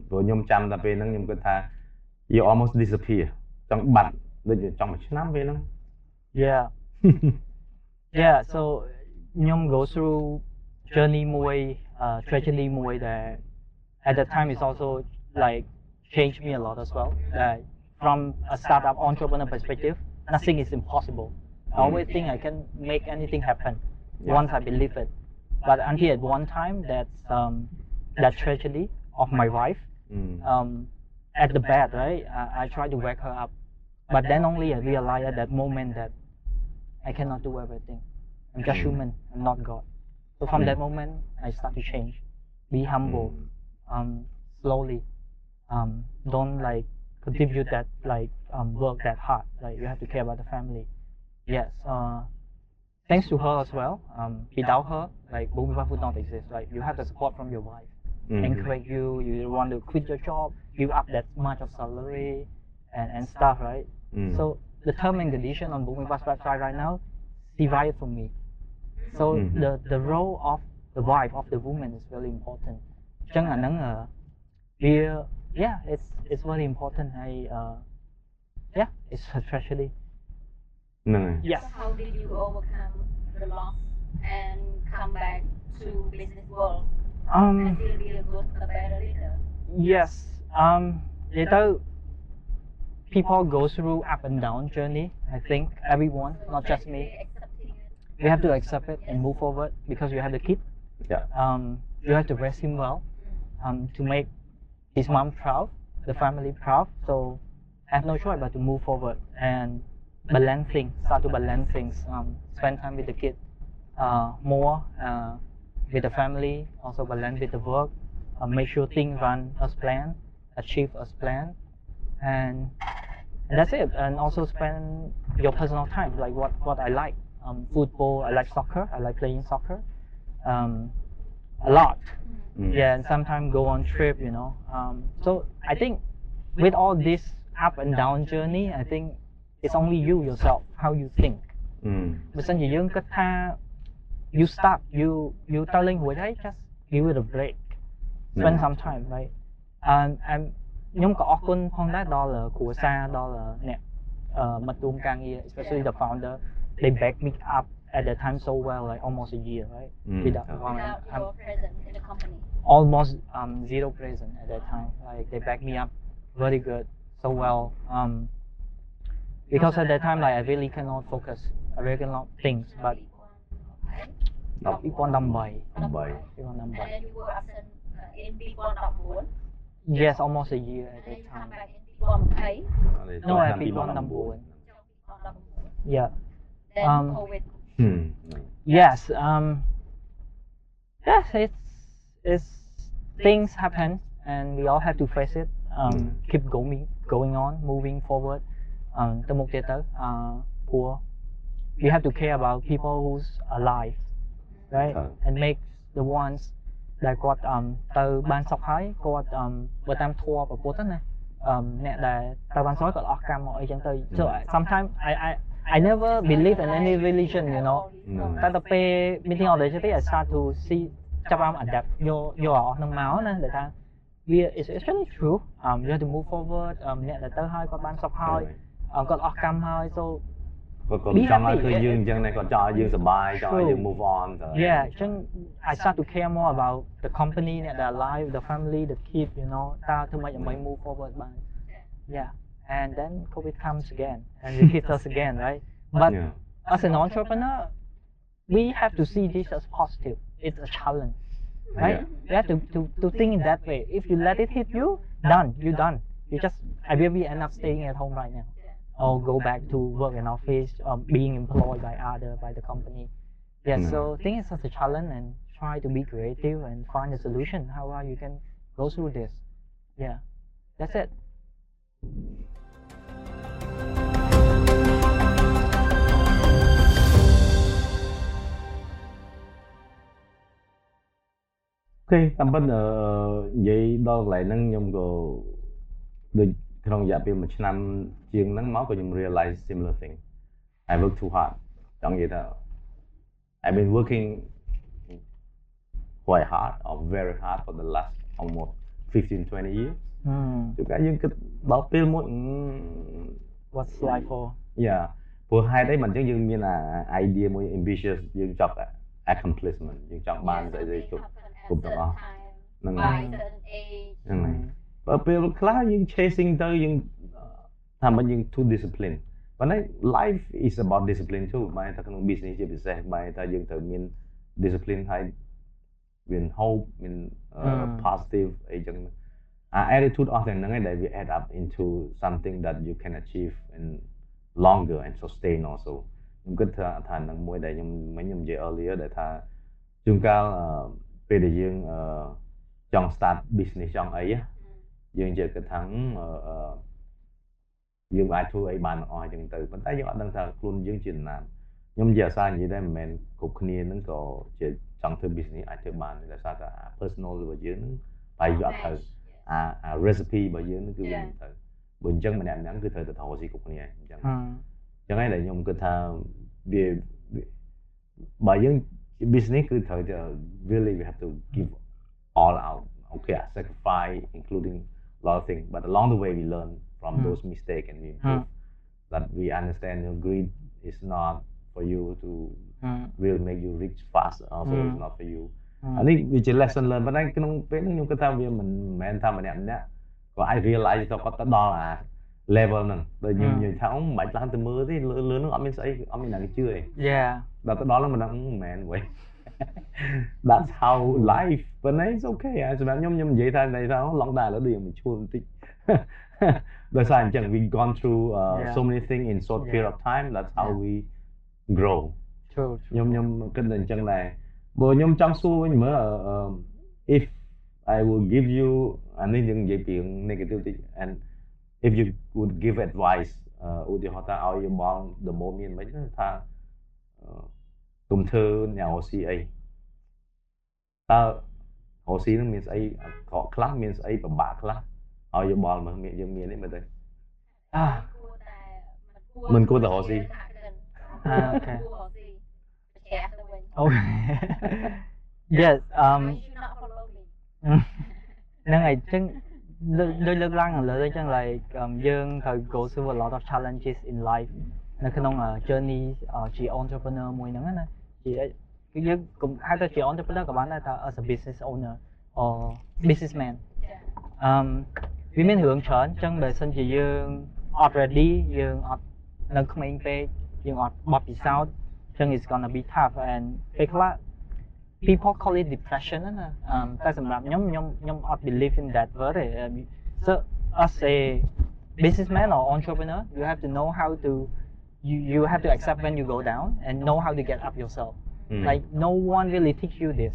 ព្រោះខ្ញុំចាំតែពេលហ្នឹងខ្ញុំគិតថា you almost disappear ចង់បាត់ដូចជាចង់មួយឆ្នាំពេលហ្នឹង Yeah. yeah, so Nyom goes through journey Muay, uh, tragedy Muay that at that time is also like changed me a lot as well. Uh, from a startup entrepreneur perspective, nothing is impossible. I always mm. think I can make anything happen once I believe it. But until at one time, that's um, that tragedy of my wife. Mm. Um, at the bed, right? I, I tried to wake her up, but then only I realized at that moment that I cannot do everything. I'm just mm. human. I'm not God. So from mm. that moment, I start to change. Be humble. Mm. Um, slowly. Um, don't like contribute that like um, work that hard. Like you have to care about the family. Yes. Uh, thanks to her as well. Um, without her, like Bhumi would not exist. Like you have the support from your wife, mm-hmm. encourage you. You want to quit your job, give up that much of salary, and, and stuff, right? Mm. So the term and condition on Boomerang's website right now derived from me. So mm the the role of the wife of the woman is really important. Chẳng yeah, it's it's very important. I uh, yeah, it's especially. No. Yes. So how did you overcome the loss and come back to business world? Um. And still be a good, a better leader. Yes. Um people go through up and down journey. I think everyone, not just me. You have to accept it and move forward because you have the kid. Yeah. Um, you have to raise him well um, to make his mom proud, the family proud. So I have no choice but to move forward and balance things, start to balance things, um, spend time with the kid uh, more uh, with the family, also balance with the work, uh, make sure things run as planned, achieve as planned, and and that's it. And also spend your personal time, like what what I like. Um, football. I like soccer. I like playing soccer, um, a lot. Mm. Yeah, and sometimes go on trip. You know. Um, so I think with all this up and down journey, I think it's only you yourself how you think. Mm. បើសិនជាយើងគិតថា you stop you you telling i just give it a break spend mm. some time right um, and and ខ្ញុំក៏អរគុណផងដែរដល់គ្រួសារដល់អ្នកអឺមិត្តរួមការងារ especially the founder they back me up at that time so well like almost a year right Mm. without Yeah. um, Without I'm your presence in the company. almost um, zero present at that time like they back me up very good so well um, because at that time like I really cannot focus I really cannot think but 10 2018 8 And 2018 then you were absent uh, in B1 Yes, almost a year at that time. No, I think on number Yeah. Um, COVID. Hmm. Yes. Um, yes, it's, it's things happen and we all have to face it. Um, mm. Keep going, going on, moving forward. Um, the mục tới, uh, poor. You have to care about people who's alive, right? And make the ones ដែលគាត់អឺទៅបានសុខហើយគាត់អឺបើតាមធម៌ប្រពុទ្ធណាអឺអ្នកដែលទៅបានសុខគាត់អស់កម្មមកអីចឹងទៅ so I- sometimes I I I never believe in any religion you know តែទៅពេល meeting all the ទៅ I start to see ចាប់បាន adapt យកយកអស់ហ្នឹងមកណាដែលថាវា is actually true um you have to move forward um អ្នកដែលទៅហើយគាត់បានសុខហើយអឺគាត់អស់កម្មហើយ so គាត់គាត់ Be ចង់ឲ្យ happy. ឃើញយើងអញ្ចឹងដែរគាត់ចង់ឲ្យយើងសប្បាយចង់ឲ្យយើង True. move on ទៅ yeah អញ្ចឹង I start to care more about the company អ្នកដែល alive the family the kid you know តើធ្វើម៉េចដើម្បី move forward បាន yeah and then covid comes again and it hits us again right but Yeah. as an entrepreneur, we have to see this as positive. It's a challenge, right? Yeah. You have to, to, to think in that way. If you let it hit you, done. You done. You just I will be end up staying at home right now, or go back to work in office, um, being employed by other by the company. Yeah. Mm. So think it's such a challenge and try to be creative and find a solution how uh, you can go through this. Yeah. That's it. អូខេតាមពិតអឺនិយាយដល់កន្លែងហ្នឹងខ្ញុំក៏ដូចក្នុងរយៈពេល1ឆ្នាំ ជាងហ្នឹងមកក៏ខ្ញុំ realize similar thing I work too hard ចង់និយាយថា I've been working quite hard or very hard for the last almost 15 20 years Mm. ជួនកាលយើងគិតដល់ពេលមួយអឺ What's life for? Yeah ព្រោះហេតុអីមិនអញ្ចឹងយើងមានអា idea មួយ ambitious យើងចង់ accomplishment យើងចង់បានស្អីស្អីគ្រប់គ្រប់ទាំងអស់ហ្នឹងហើយ by certain age ហ្នឹងហើយបើពេលខ្លះយើង chasing ទៅយើង ថាមិនយើង too discipline ប៉ុន្តែ life is about discipline too បែរថាក្នុង business ជាពិសេសបែរថាយើងត្រូវមាន discipline ហើយមាន hope មាន uh, positive អីចឹងអា attitude អស់ទាំងហ្នឹងឯងដែលវា add up into something that you can achieve in longer and sustain also ខ្ញុំគិតថាថានឹងមួយដែលខ្ញុំមិញខ្ញុំនិយាយ earlier ដែលថាជួនកាលអឺពេលដែលយើងអឺចង់ start business ចង់អីណាយើងនិយាយគិតថាអឺអឺ យើងអាចធ្វើអីបានទាំងអស់អញ្ចឹងទៅប៉ុន្តែយើងអត់ដឹងថាខ្លួនយើងជានរណាខ្ញុំនិយាយអាសានិយាយដែរមិនមែនគ្រប់គ្នានឹងក៏ជាចង់ធ្វើ business អាចធ្វើបានដោយសារតែ personal របស់យើងនឹងបាយយកអត់ត្រូវអាអា recipe របស់យើងនឹងគឺវាមិនត្រូវបើអញ្ចឹងម្នាក់ម្នាក់គឺត្រូវតែថតស៊ីគ្រប់គ្នាអញ្ចឹងហឹមចឹងហើយដែលខ្ញុំគិតថាវាវាបើយើងជា business គឺត្រូវតែ really we have to give all out okay I sacrifice including a lot of things but along the way we learn from Hmm. those mistakes and we improve that we understand your greed is not for you to ហឹម will make you rich fast also Hmm. it's not for you ហឹម អានេះវាជា lesson learn ប៉ុន្តែក្នុងពេលហ្នឹងខ្ញុំគិតថាវាមិនមែនថាម្នាក់ម្នាក់ក៏អាច realize ទៅគាត់ទៅដល់អា level ហ្នឹងដូចខ្ញុំ Hmm. និយាយថាអូមិនបាច់ឡើងទៅមើលទេលើលើហ្នឹងអត់មានស្អីអត់មានអ្នកគេជឿទេ Yeah ដល់ទៅដល់ហ្នឹងមិនដឹងមិនមែនវិញ That's how life ប៉ុន្តែ it's okay ហើយសម្រាប់ខ្ញុំខ្ញុំនិយាយថានិយាយថាឡងដែរឥឡូវដូចយើងឈួលបន្តិច ដោយសារអញ្ចឹង we gone through uh, Yeah. so many things in short period Yeah. of time that's how Yeah. we grow true ខ្ញុំខ្ញុំគិតតែអញ្ចឹងដែរបើខ្ញុំចង់សួរវិញមើលអឺអឺ if I will give you អានេះយើងនិយាយពី negative តិច and if you would give advice អឺឧទាហរណ៍ថាឲ្យយោបល់ the more មានមិនថាអឺ កុំធ្វើអ្នករកស៊ីអីតើរកស៊ីនឹងមានស្អីអាក្រក់ខ្លះមានស្អីពិបាកខ្លះឲ្យយោបល់មើលមានយើងមានទេមើលទៅអាមិនគួរតែរកស៊ីអាអូខេគួររកស៊ីប្រជែកទៅវិញអូ Yes um You should not follow me ហ្នឹងហើយអញ្ចឹងដូចដូចលើកឡើងឥឡូវអញ្ចឹង like យើងត្រូវ go through a lot of challenges in life នៅក្នុង journey ជា entrepreneur មួយហ្នឹងណា ជាគឺយើងកុំហៅថាជា entrepreneur ក៏បានដែរថា as a business owner or businessman អឺវាមានរឿងច្រើនអញ្ចឹងបើសិនជាយើងអត់ ready យើងអត់នៅក្មេងពេកយើងអត់បទពិសោធន៍អញ្ចឹង it's gonna be tough and ពេលខ្លះ people call it depression ណាណាអឺតែសម្រាប់ខ្ញុំខ្ញុំខ្ញុំអត់ believe in that word ទេ so as a businessman or entrepreneur you have to know how to you you have to accept when you go down and know how to get up yourself อืม like no one really teach you this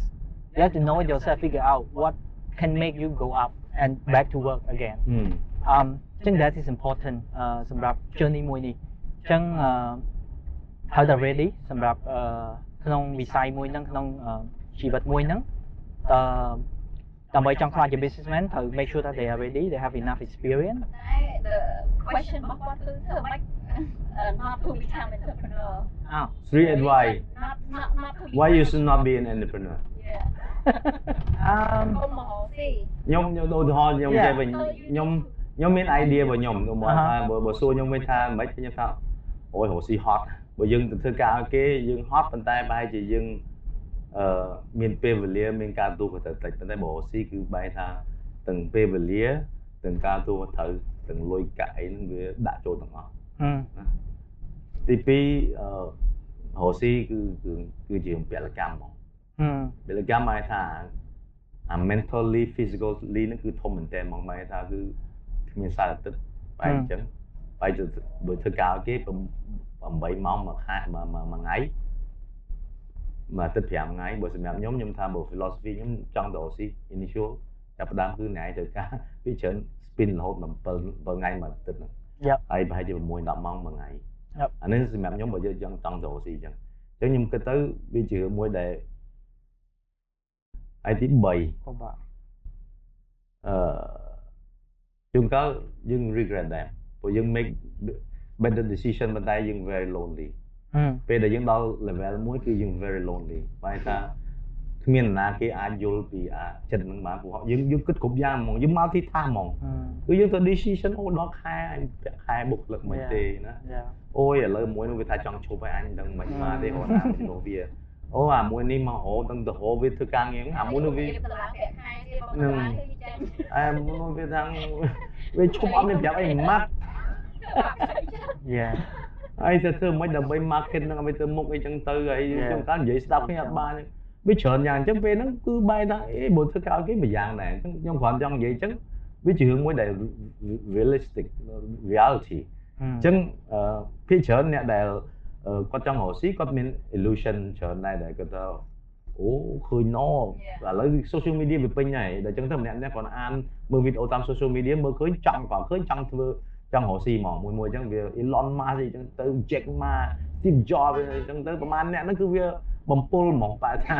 you have to know it yourself figure out what can make you go up and back to work again อืม um អញ្ចឹង that is important អឺសម្រាប់ journey មួយនេះអញ្ចឹងអឺហើយតែ ready សម្រាប់អឺក្នុងវិស័យមួយហ្នឹងក្នុងអឺជីវិតមួយហ្នឹងអឺដើម្បីចង់ខ្លាចជា businessman ត្រូវ make sure that they are ready they have enough experience តែ the question របស់គាត់គឺធ្វើម៉េច uh, not to become an entrepreneur. Oh, three advice. Not, not, not to Why you should not be an entrepreneur? Yeah. um, ខ្ញុំខ្ញុំឧទាហរណ៍ខ្ញុំនិយាយវិញខ្ញុំខ្ញុំមាន idea របស់ខ្ញុំទៅមកថាបើបើសួរខ្ញុំវិញថាមិនខ្ញុំថាអូយរស់ស៊ីហត់បើយើងទៅធ្វើការឲ្យគេយើងហត់ប៉ុន្តែបែរជាយើងអឺមានពេលវេលាមានការទូក៏ត្រូវតិចប៉ុន្តែបើរស់ស៊ីគឺបែរថាទាំងពេលវេលាទាំងការទូក៏ត្រូវទាំងលុយកាក់អីហ្នឹងវាដាក់ចូលទាំងអស់ ទី2អឺរកស៊ីគឺគឺគឺជាពលកម្មហ្មងอืมពលកម្មហៅថាអា mentally physically ហ្នឹងគឺធំមែនតើហ្មងមកថាគឺគ្មានសារទឹកបែបអញ្ចឹងបែបទៅដូចធ្វើការឲ្យគេ8ម៉ោងមួយខែមួយមួយមួយថ្ងៃមួយអាទិត្យ5ថ្ងៃបើសម្រាប់ខ្ញុំខ្ញុំថាបើ philosophy ខ្ញុំចង់ទៅអូស៊ី initial ចាប់ផ្ដើមគឺអ្នកឯងត្រូវការវាច្រើន spin រហូតដល់7 7ថ្ងៃមួយអាទិត្យហ្នឹង Yep. ហើយប្រហែលជា6 10ម៉ោងមួយថ្ងៃ Yep. អានេះសម្រាប់ខ្ញុំបើយើងចង់ចង់ទៅអូស៊ីអញ្ចឹងអញ្ចឹងខ្ញុំគិតទៅវាជារឿងមួយដែលហើយទី3 ពិបាក អឺជួនកាលយើង regret ដែរព្រោះយើង make better decision ប៉ុន្តែយើង very lonely อืม ពេលដែលយើងដល់ level មួយគឺយើង very lonely បែរថា គ្មាននរណាគេអាចយល់ពីអាចិត្តនឹងបានព្រោះយើងយើងគិតគ្រប់យ៉ាងហ្មងយើងមកទីថាហ្មងគឺយើងទៅ decision អូដល់ខែអញពាក់ខែបុគ្គលិកមិនទេណាយ៉ាអូយឥឡូវមួយនោះវាថាចង់ឈប់ហើយអញមិនដឹងមិនមកទេអូណានោះវាអូអាមួយនេះមករហូតដល់ទៅរហូតវាធ្វើការងារអាមួយនោះវាទៅឡើងពាក់ខែទៀតបងទៅឡើងគឺចាញ់អែមួយនោះវាថាវាឈប់អត់មានប្រាប់អីម៉ាត់យ៉ាហើយទៅធ្វើមិនដើម្បី market ហ្នឹងឲ្យទៅមុខអីចឹងទៅហើយ Yeah. ខ្ញុំកាលនិយាយស្ដាប់គ្នាអត់បានទេ វាច្រើនយ៉ាងអញ្ចឹងពេលហ្នឹងគឺបែរថាអេបើធ្វើការឲ្យគេមួយយ៉ាងដែរអញ្ចឹងខ្ញុំគ្រាន់ចង់និយាយអញ្ចឹងវាជារឿងមួយដែល realistic reality អញ្ចឹងអឺភាគច្រើនអ្នកដែលអឺគាត់ចង់រកស៊ីគាត់មាន illusion ច្រើនដែរដែលគាត់ថាអូឃើញណឥឡូវ social media វាពេញហើយដល់អញ្ចឹងទៅម្នាក់ៗគាត់អានមើលវីដេអូតាម social media មើលឃើញចង់គាត់ឃើញចង់ធ្វើចង់រកស៊ីហ្មងមួយមួយអញ្ចឹងវា Elon Musk អីអញ្ចឹងទៅ Jack Ma Steve Jobs អីអញ្ចឹងទៅប្រហែលអ្នកហ្នឹងគឺវា បំពុលហ្មងបែរថា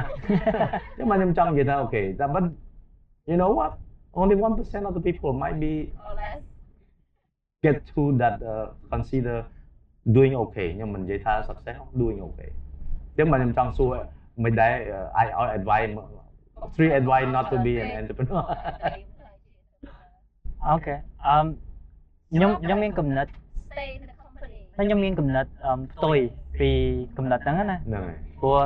អញ្ចឹងមកខ្ញុំចង់និយាយថាអូខេតែ but you know what only 1% of the people might be get to that uh, consider doing okay ខ្ញុំមិននិយាយថា success doing okay អញ្ចឹងមកខ្ញុំចង់សួរមិនដែរ I I advise three advice not to be an entrepreneur អូខេអឺខ្ញុំខ្ញុំមានកំណត់ stay in the company តែខ្ញុំមានកំណត់អឺផ្ទុយពីកំណត់ហ្នឹងណា ហ្នឹងហើយ ព្រោះ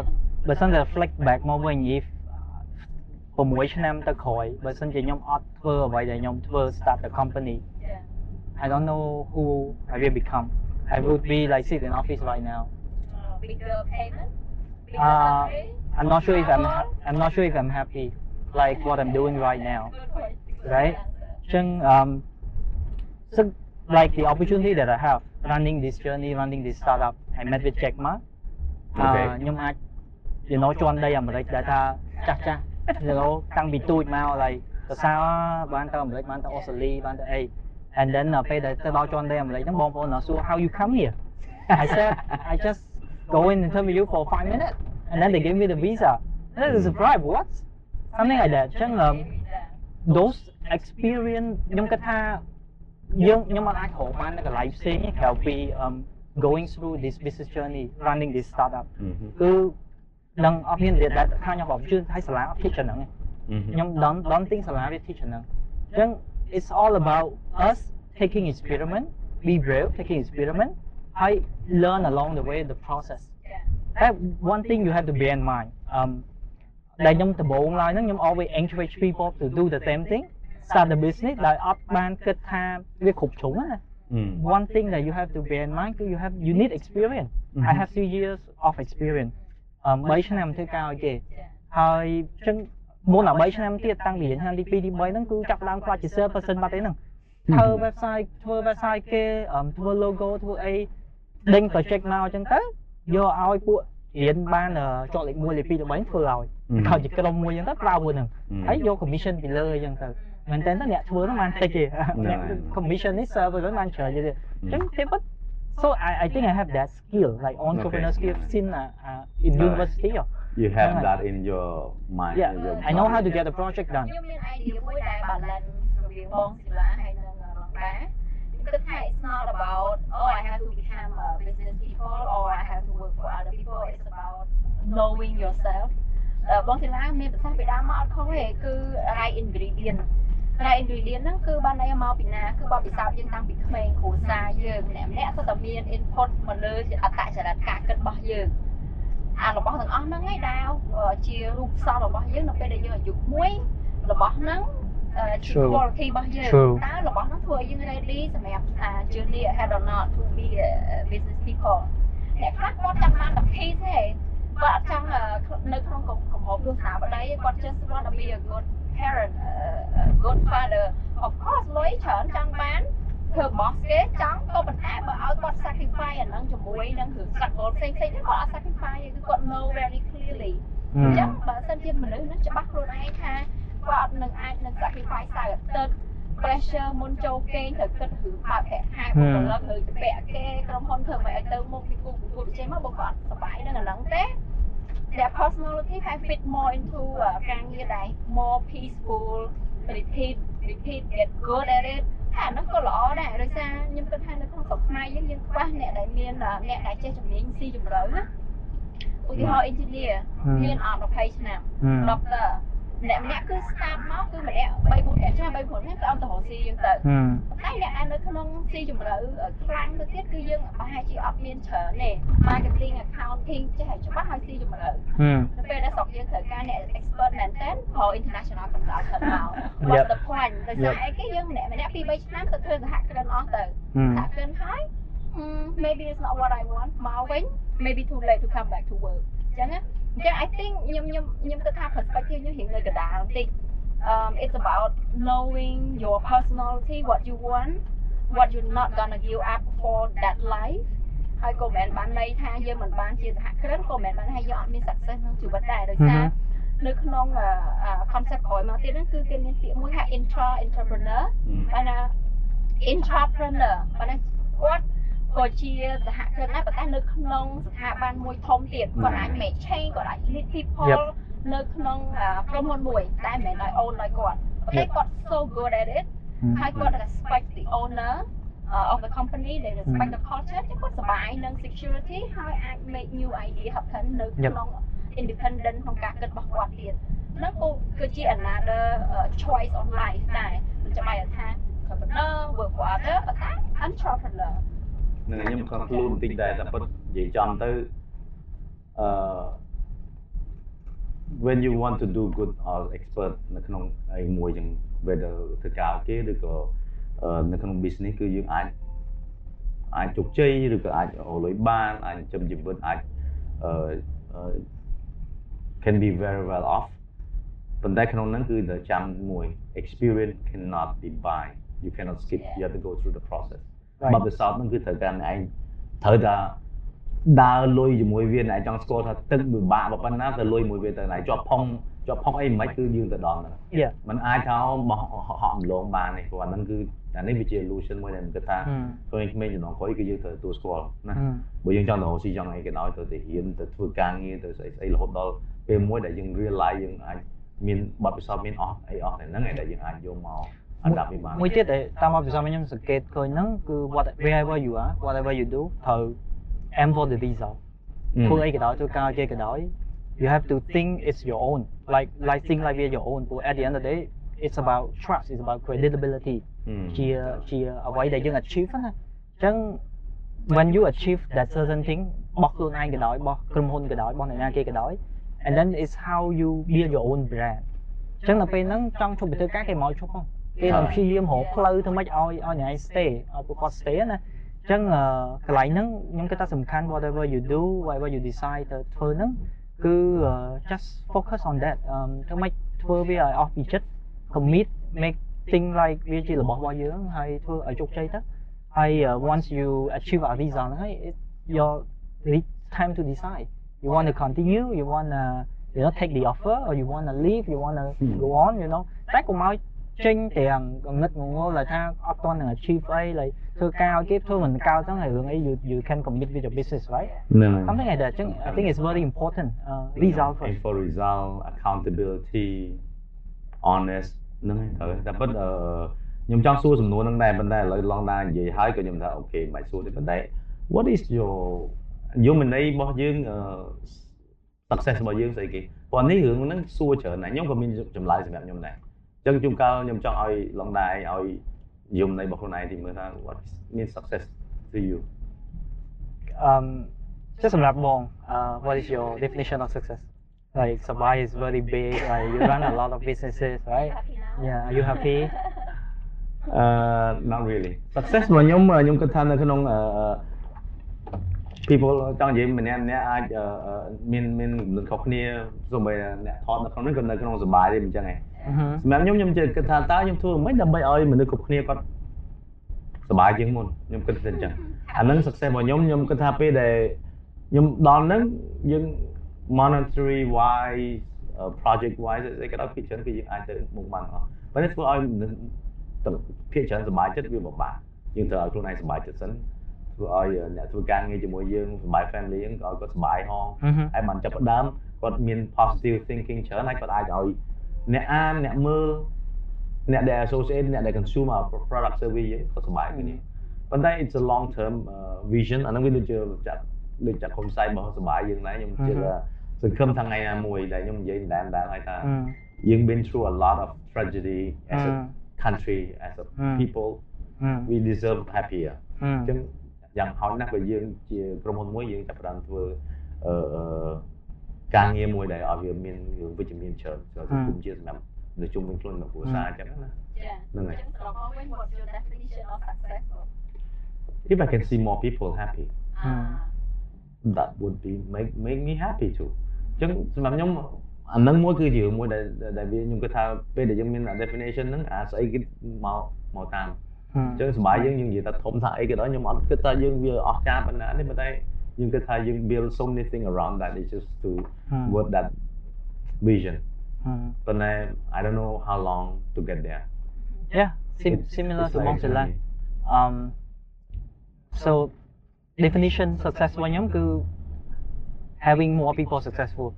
បើសិនតែ flex back មកវិញ if 6ឆ្នាំទៅក្រោយបើសិនជាខ្ញុំអត់ធ្វើអ្វីដែលខ្ញុំធ្វើ start the company yeah I don't know who I will become I would be like sit in office right now uh, bigger payment bigger Uh, salary I'm not sure if I'm ha- I'm not sure if I'm happy like what I'm doing right now good point Good right? answer. ចឹង um so like the opportunity that I have running this journey running this startup I met with Jack Ma អឺ Okay. ខ្ញុំអាច you know ជន់ដីអាមេរិកដែលថាចាស់ចាស់ you know តាំងពីទូចមក like សរសើរបានទៅអាមេរិកបានទៅអូស្ត្រាលីបានទៅអី and then ដល់ពេលដែលទៅដល់ជន់ដីអាមេរិកហ្នឹងបងប្អូននៅសួរ how you come here I said I just go in interview for 5 minutes and then they gave me the visa and then it's a surprise what something like that ចឹង um, those experience ខ្ញុំគិតថាយើងខ្ញុំមិនអាចរកបាននៅកន្លែងផ្សេងទេក្រៅពី um going through this business journey running this startup គឺនឹងអត់មានរៀនដែលខាងខ្ញុំបងជឿឲ្យសាលាអត់ teach ហ្នឹងទេខ្ញុំ don't don't think សាលាវា teach ហ្នឹងអញ្ចឹង it's all about us taking experiment be brave taking experiment I learn along the way the process that one thing you have to bear in mind um ដែលខ្ញុំដំបូងឡើយហ្នឹងខ្ញុំ always encourage people to do the same thing start the business ដែលអត់បានគិតថាវាគ្រប់ជ្រុងណា one thing that you have to bear in mind គឺ you have you need experience I have few years of experience អឺ3ឆ្នាំធ្វើការឲ្យគេហើយអញ្ចឹងមុនដល់3ឆ្នាំទៀតតាំងពីឆ្នាំទី2ទី3ហ្នឹងគឺចាប់ផ្ដើមខ្លាចជា sales person បាត់ទេហ្នឹងធ្វើ website ធ្វើ website គេអឺធ្វើ logo ធ្វើអីដេញ project មកអញ្ចឹងទៅយកឲ្យពួករៀនបានអឺជាប់លេខ1លេខ2លេខ3ធ្វើឲ្យខោជាក្រុមមួយអញ្ចឹងទៅប្រើមួយហ្នឹងហើយយក commission ពីលើអញ្ចឹងទៅ មែនតើអ្នកធ្វើហ្នឹងបានតិចទេអ្នក commission នេះ server ហ្នឹងបានច្រើនទេអញ្ចឹងទេប៉ុត so I I think I have that skill like entrepreneur skill since uh, uh, in Alright. university ហ៎ you have Right. that in your mind yeah in your I know how to mind. get the project done ខ្ញុំមាន idea មួយដែល balance រវាងបងសិលាហើយនិងរងដែរខ្ញុំគិតថា it's not about oh I have to become a business people or I have to work for other people it's about knowing yourself អឺបងសិលាមានប្រសាសន៍ពីដើមមកអត់ខុសទេគឺ right ingredient Right ingredient ហ្នឹងគឺបានន័យមកពីណាគឺបបពិសោធន៍យើងតាំងពីក្មេងគ្រួសារយើងម្នាក់ម្នាក់សុទ្ធតែមាន input មកលើអត្តចរិតការគិតរបស់យើងអារបស់ទាំងអស់ហ្នឹងឯងដែលជារូបផ្សំរបស់យើងនៅពេលដែលយើងអាយុមួយរបស់ហ្នឹងអឺជា True. quality របស់យើង True. តើរបស់ហ្នឹងធ្វើឲ្យយើង ready សម្រាប់អា journey ahead or not to be a business people អ្នកខ្លះគាត់ចាំបានតែ piece ទេគាត់អត់ចង់អឺនៅក្នុងកំកំហុសទស្សនាប ដីទេគាត់ just want to be a good parent a a good father of course លុយច្រើនចង់បានធ្វើ boss គេចង់ក៏ប៉ុន្តែបើឲ្យគាត់ sacrifice អាហ្នឹងជាមួយនឹងរឿង struggle ផ្សេងៗហ្នឹងគាត់អត់ sacrifice ទេគឺគាត់ know very clearly អញ្ចឹងបើសិនជាមនុស្សហ្នឹងច្បាស់ខ្លួនឯងថាគាត់នឹងអាចនឹង sacrifice សៅអាទិត្យ pressure មុនចូលគេងត្រូវគិតរឿងបើកប្រាក់ខែបុគ្គលិកឬទៅពាក់គេក្រុមហ៊ុនធ្វើមិនឲ្យទៅមុខពីគូប្រកួតប្រជែងមកបើគាត់សប្បាយនឹងអាហ្នឹងទេ their personality can fit more into អឺការងារដែល more peaceful repeat repeat get good at it ថាអាហ្នឹងក៏ល្អដែរដោយសារខ្ញុំគិតថានៅក្នុងស្រុកខ្មែរយើងយើងខ្វះអ្នកដែលមានអឺអ្នកដែលចេះជំនាញស៊ីជម្រៅណាឧទាហរណ៍ engineer មានអត់20ឆ្នាំ doctor ម្នាក់ម្នាក់គឺ start មកគឺម្នាក់3 4 5ឆ្នាំ3 4ឆ្នាំទៅអត់ទៅរកស៊ីយើងទៅតែអ្នកដែលនៅក្នុងស៊ីជម្រៅខ្លាំងទៅទៀតគឺយើងប្រហែលជាអត់មានច្រើនទេ marketing accounting ចេះឲ្យច្បាស់ឲ្យស៊ីជម្រៅនៅពេលដែលស្រុកយើងត្រូវការអ្នក expert មែនតើព្រោះ international consultant មក What's the point ដោយសារអីគេយើងម្នាក់ម្នាក់2 3ឆ្នាំទៅធ្វើសហគ្រិនអស់ទៅសហគ្រិនហើយ maybe it's not what I want មកវិញ maybe too late to come back to work អញ្ចឹងណា អញ្ចឹង I think ខ្ញុំខ្ញុំខ្ញុំគិតថា perspective ខ្ញុំរៀងនៅកណ្ដាលបន្តិច um it's about knowing your personality what you want what you're not gonna give up for that life ហើយក៏មិនបានន័យថាយើងមិនបានជាសហគ្រិនក៏មិនបានថាយើងអត់មាន success ក្នុងជីវិតដែរដោយសារនៅក្នុង concept ក្រោយមកទៀតហ្នឹងគឺគេមានពាក្យមួយថា intra entrepreneur បានថា intrapreneur បានថាគាត់ ក៏ជាសហគ្រិនដែរប៉ុន្តែនៅក្នុងស្ថាប័នមួយធំទៀតគាត់អាច make change គាត់អាច lead people នៅក្នុងក្រុមហ៊ុនមួយតែមិនមែនដោយ own ដោយគាត់ប៉ុន្តែគាត់ so good at it ហើយគាត់ respect the owner uh, of the company they respect the culture ចឹងគាត់សប្បាយនឹង security ហើយអាច make new idea happen នៅក្នុង independent ក្នុងការគិតរបស់គាត់ទៀតហ្នឹងក៏គឺជា another choice of life ដែរមិនចាំបាច់ថា entrepreneur work for other ប៉ុន្តែ entrepreneur នឹងខ្ញុំក៏ខ្លួនបន្តិចដែរតែពិតនិយាយចំទៅអឺ when you want to do good or expert នៅក្នុងអីមួយចឹង whether ធ្វើការគេឬក៏នៅក្នុង business គឺយើងអាចអាចជោគជ័យឬក៏អាចរលុយបានអាចចិញ្ចឹមជីវិតអាចអឺ can be very well off ប៉ុន្តែក្នុងហ្នឹងគឺតែចាំមួយ experience cannot be buy you cannot skip you have to go through the process បទពិសោធន៍ហ្នឹងគឺត្រូវការឯងត្រូវតែដើរលុយជាមួយវាឯងចង់ស្គាល់ថាទឹកពិបាកប៉ុណ្ណាទៅលុយមួយវាទៅឯងជាប់ផុងជាប់ផុងអីមិនគឺយើងទៅដល់ហ្នឹងมันអាចថាបោះហក់ម្លងបានទេព្រោះអាហ្នឹងគឺអានេះវាជា illusion មួយដែលមិនគិតថាឃើញក្មេងចំណងក្រោយគឺយើងត្រូវទទួលស្គាល់ណាបើយើងចង់ទៅរកស៊ីចង់អីក៏ដោយទៅទៅហ៊ានទៅធ្វើការងារទៅស្អីស្អីរហូតដល់ពេលមួយដែលយើង realize យើងអាចមានបទពិសោធន៍មានអស់អីអស់ហ្នឹងឯងដែលយើងអាចយកមក អាដាប់វាបានមួយទៀតដែលតាមមកពិសោធន៍ខ្ញុំសង្កេតឃើញហ្នឹងគឺ whatever you are whatever you do ត្រូវ aim for the result ធ្វើអីក៏ដោយធ្វើការគេក៏ដោយ you have to think it's your own like like think like we're your own but at the end of the day it's about trust it's about credibility ជាជាអ្វីដែលយើង achieve ណាអញ្ចឹង when you achieve that certain thing របស់ខ្លួនឯងក៏ដោយរបស់ក្រុមហ៊ុនក៏ដោយរបស់អ្នកណាគេក៏ដោយ and then it's how you build your own brand អញ្ចឹងដល់ពេលហ្នឹងចង់ជប់ទៅធ្វើការគេមកជប់ហ្នឹ ងគេនឹងព្យាយាមរកផ្លូវធ្វើម៉េចឲ្យឲ្យអ្នកឯង stay ឲ្យពួកគាត់ stay ណាអញ្ចឹងកន្លែងហ្នឹងខ្ញុំគិតថាសំខាន់ whatever you do whatever you decide ទៅធ្វើហ្នឹងគឺ just focus on that ធ្វើម៉េចធ្វើវាឲ្យអស់ពីចិត្ត commit make thing like វាជារបស់របស់យើងហើយធ្វើឲ្យជោគជ័យទៅហើយ once you achieve a result ហ្នឹងហើយ your time to decide you want to continue you want to you know take the offer or you want to leave you want to go on you know តែកុំឲ្យ ចេញទាំងកំណត់ងងល់ដែលថាអត់ទាន់នឹង achieve អីឡើយធ្វើការឲ្យគេធ្វើមិនកើតហ្នឹងហើយរឿងអី you you can commit with your business right ហ្នឹង something like that ចឹង I think it's very important uh, result first for result accountability honest ហ្នឹងហើយត្រូវតែប៉ុន្តែខ្ញុំចង់សួរសំណួរហ្នឹងដែរប៉ុន្តែឥឡូវឡងដែរនិយាយហើយក៏ខ្ញុំថាអូខេមិនសួរទេប៉ុន្តែ what is your យមន័យរបស់យើង success របស់យើងស្អីគេព្រោះនេះរឿងហ្នឹងសួរច្រើនណាស់ខ្ញុំក៏មានចម្លើយសម្រាប់ខ្ញុំដែរ ចឹងជួនកាលខ្ញុំចង់ឲ្យឡងដែរឲ្យយមន័យរបស់ខ្លួនឯងទីមើលថា what means success to you um ចុះសម្រាប់បង uh what is your definition of success like Sabai is very big like you run a lot of businesses right yeah are you happy uh not really success របស់ខ្ញុំខ្ញុំគិតថានៅក្នុង people ចង់និយាយម្នាក់ម្នាក់អាចមានមានគំនិតខុសគ្នាសូម្បីអ្នកថតនៅក្នុងនេះក៏នៅក្នុងសុបាយទេអញ្ចឹងឯង សម្រាប់ខ្ញុំខ្ញុំជឿគិតថាតើខ្ញុំធ្វើមិនដើម្បីឲ្យមនុស្សគ្រប់គ្នាគាត់សុបាយជាងមុនខ្ញុំគិតថាអញ្ចឹងអានឹង success របស់ខ្ញុំខ្ញុំគិតថាពេលដែលខ្ញុំដល់ហ្នឹងយើង monetary wise project wise អីក៏ដោយភាគច្រើនគឺយើងអាចទៅមុខបានអស់ប៉ុន្តែធ្វើឲ្យភាគច្រើនសុបាយចិត្តវាពិបាកយើងត្រូវឲ្យខ្លួនឯងសុបាយចិត្តសិនធ្វើឲ្យអ្នកធ្វើការងារជាមួយយើងសុបាយ family យើងក៏ឲ្យគាត់សុបាយហងហើយបានចាប់ផ្ដើមគាត់មាន positive thinking ច្រើនហើយគាត់អាចឲ្យ អ្នកអានអ្នកមើលអ្នកដែល associate អ្នកដែល consume our product service យើងក៏សុបាយគ្នាប៉ុន្តែ it's a long term vision អានឹងវាដូចជាចាត់ ដូចចាក់គុំសាយរបស់សបាយយើងដែរខ្ញុំជឿថាសង្ឃឹមថាថ្ងៃណាមួយដែលខ្ញុំនិយាយម្ដងម្ដងហើយថា ừ យើង been through a lot of tragedy as a ừ country as a Mm. people ừ we deserve happier អ ừ ញ្ចឹងយ៉ាងហោចណាស់បើយើងជាក្រុមហ៊ុនមួយយើងចាប់ផ្ដើមធ្វើអឺអឺ ការងារមួយដែលឲ្យវាមានរឿងវិជ្ជមានច្រើនសម្រាប់សង្គមជាតិសម្រាប់នៅជុំវិញខ្លួនរបស់គ្រួសារអញ្ចឹងណាចាហ្នឹងហើយអញ្ចឹងសរុបមកវិញ what's your definition of success if I can see more people happy អា that would be make make me happy too អញ្ចឹងសម្រាប់ខ្ញុំអានឹងមួយគឺជារឿងមួយដែលដែលវាខ្ញុំគិតថាពេលដែលយើងមាន definition ហ្នឹងអាស្អីគេមកមកតាម ừ អញ្ចឹងសប្បាយយើងយើងនិយាយថាធំថាអីក៏ដោយខ្ញុំអត់គិតថាយើងវាអស្ចារ្យប៉ុណ្ណាទេប៉ុន្តែ យើងគិតថាយើង build so many things around that is just to ừ work that vision ừ ប៉ុន្តែ I don't know how long to get there yeah sim It's- similar it's to like Bong Sila journey. um so definition success របស់ខ្ញុំគឺ having more people successful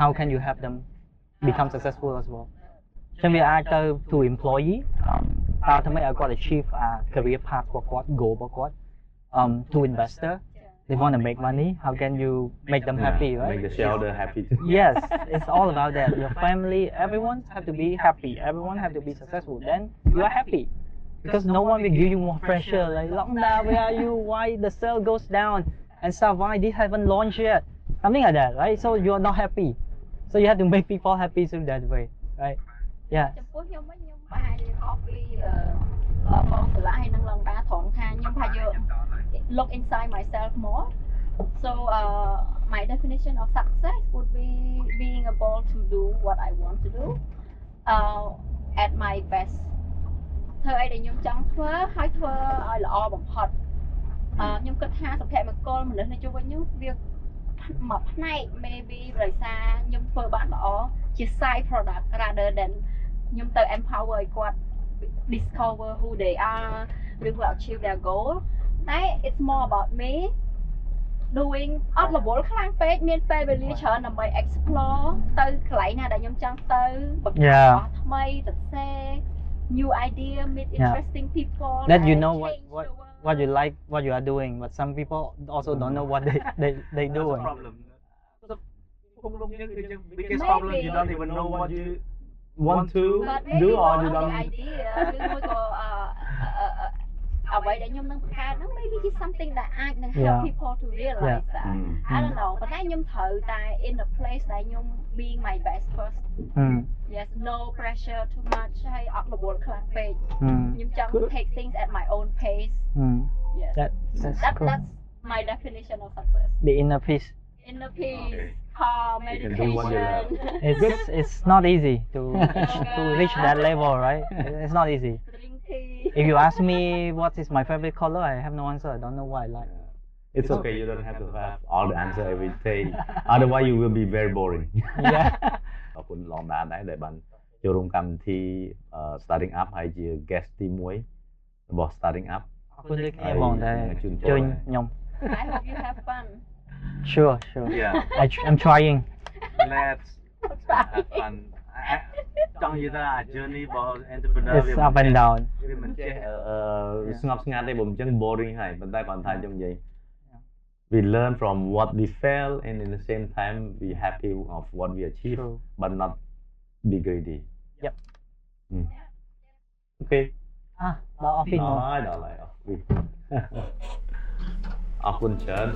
how can you help them become successful as well ចឹងវាអាចទៅ to employee តើធ្វើម៉េចឲ្យគាត់ achieve អា career path របស់គាត់ goal របស់គាត់ um to investor they want to make money how can you make them happy Yeah, right make the shareholder happy too yes it's all about that your family everyone have to be happy everyone have to be successful then you are happy because no one will give you more pressure like lockdown where are you why the sale goes down and stuff why this haven't launched yet something like that right so you're not happy so you have to make people happy through that way right yeah ចំពោះខ្ញុំវិញខ្ញុំប្រហែលជាខុសពីអឺអឺបងសាឡាហើយនឹងឡងដាត្រង់ថាខ្ញុំប្រហែលយក look inside myself more so uh, my definition of success would be being able to do what I want to do uh, at my best ធ្វើអីដែលខ្ញុំចង់ធ្វើហើយធ្វើឲ្យល្អបំផុតអឺខ្ញុំគិតថាសុភមង្គលមនុស្សនៅជុំវិញខ្ញុំវាមួយផ្នែក maybe ដោយសារខ្ញុំធ្វើបានល្អជា side product rather than ខ្ញុំទៅ empower ឲ្យគាត់ discover who they are ឬក៏ achieve their goal តែ it's more about me doing អត់រវល់ខ្លាំងពេកមានពេលវេលាច្រើនដើម្បី explore ទៅកន្លែងណាដែលខ្ញុំចង់ទៅបង្កើត Yeah. របស់ថ្មីទៅ share new idea meet Yeah. interesting people that you and know what change what the world. what you like what you are doing but some people also don't know what they they they That's the doing problem គុំលំយើងគឺយើង biggest Maybe. problem you don't even know what you want to But do maybe or one you of the don't idea ឬមួយក៏អឺអឺអឺ អ្វីដែលខ្ញុំនឹងបង្កើតហ្នឹង maybe is something that អាចនឹង help Yeah. people to realize that อืม I don't know ប៉ុន្តែខ្ញុំត្រូវតែ in a place ដែលខ្ញុំ being my best first mm, yes no pressure too much ហើយអត់រវល់ខ្លាំងពេក mm, ខ្ញុំចង់ Good. take things at my own pace mm. yes that that's that cool that's my definition of success the inner peace inner peace Okay. calm You can do what you love. meditation it's it's not easy to reach, to reach that level right it's not easy drink tea if you ask me what is my favorite color i have no answer i don't know what i like It's okay. You don't have to have all the answer every day. Otherwise, you will be very boring. yeah ขอบคุณឡងដានដែរដែលបានចូលរួមកម្មវិធីអឺ starting up ហើយជា guest ទី1របស់ starting up អរគុណដូចគ្នាបងដែល ជូនពរ ជួយខ្ញុំ I hope you have fun sure sure Yeah I, i'm trying let's have fun Trong ta journey about entrepreneur It's up and down Vì mình sẽ ngọc ngạt đây bụng chân boring hay bên tay bản thân trong vậy We learn from what we fail and in the same time we happy of what we achieve True. but not be greedy. Yep. Mm. Okay. À, đó off phim rồi đó lại off phim. Học quân chấn.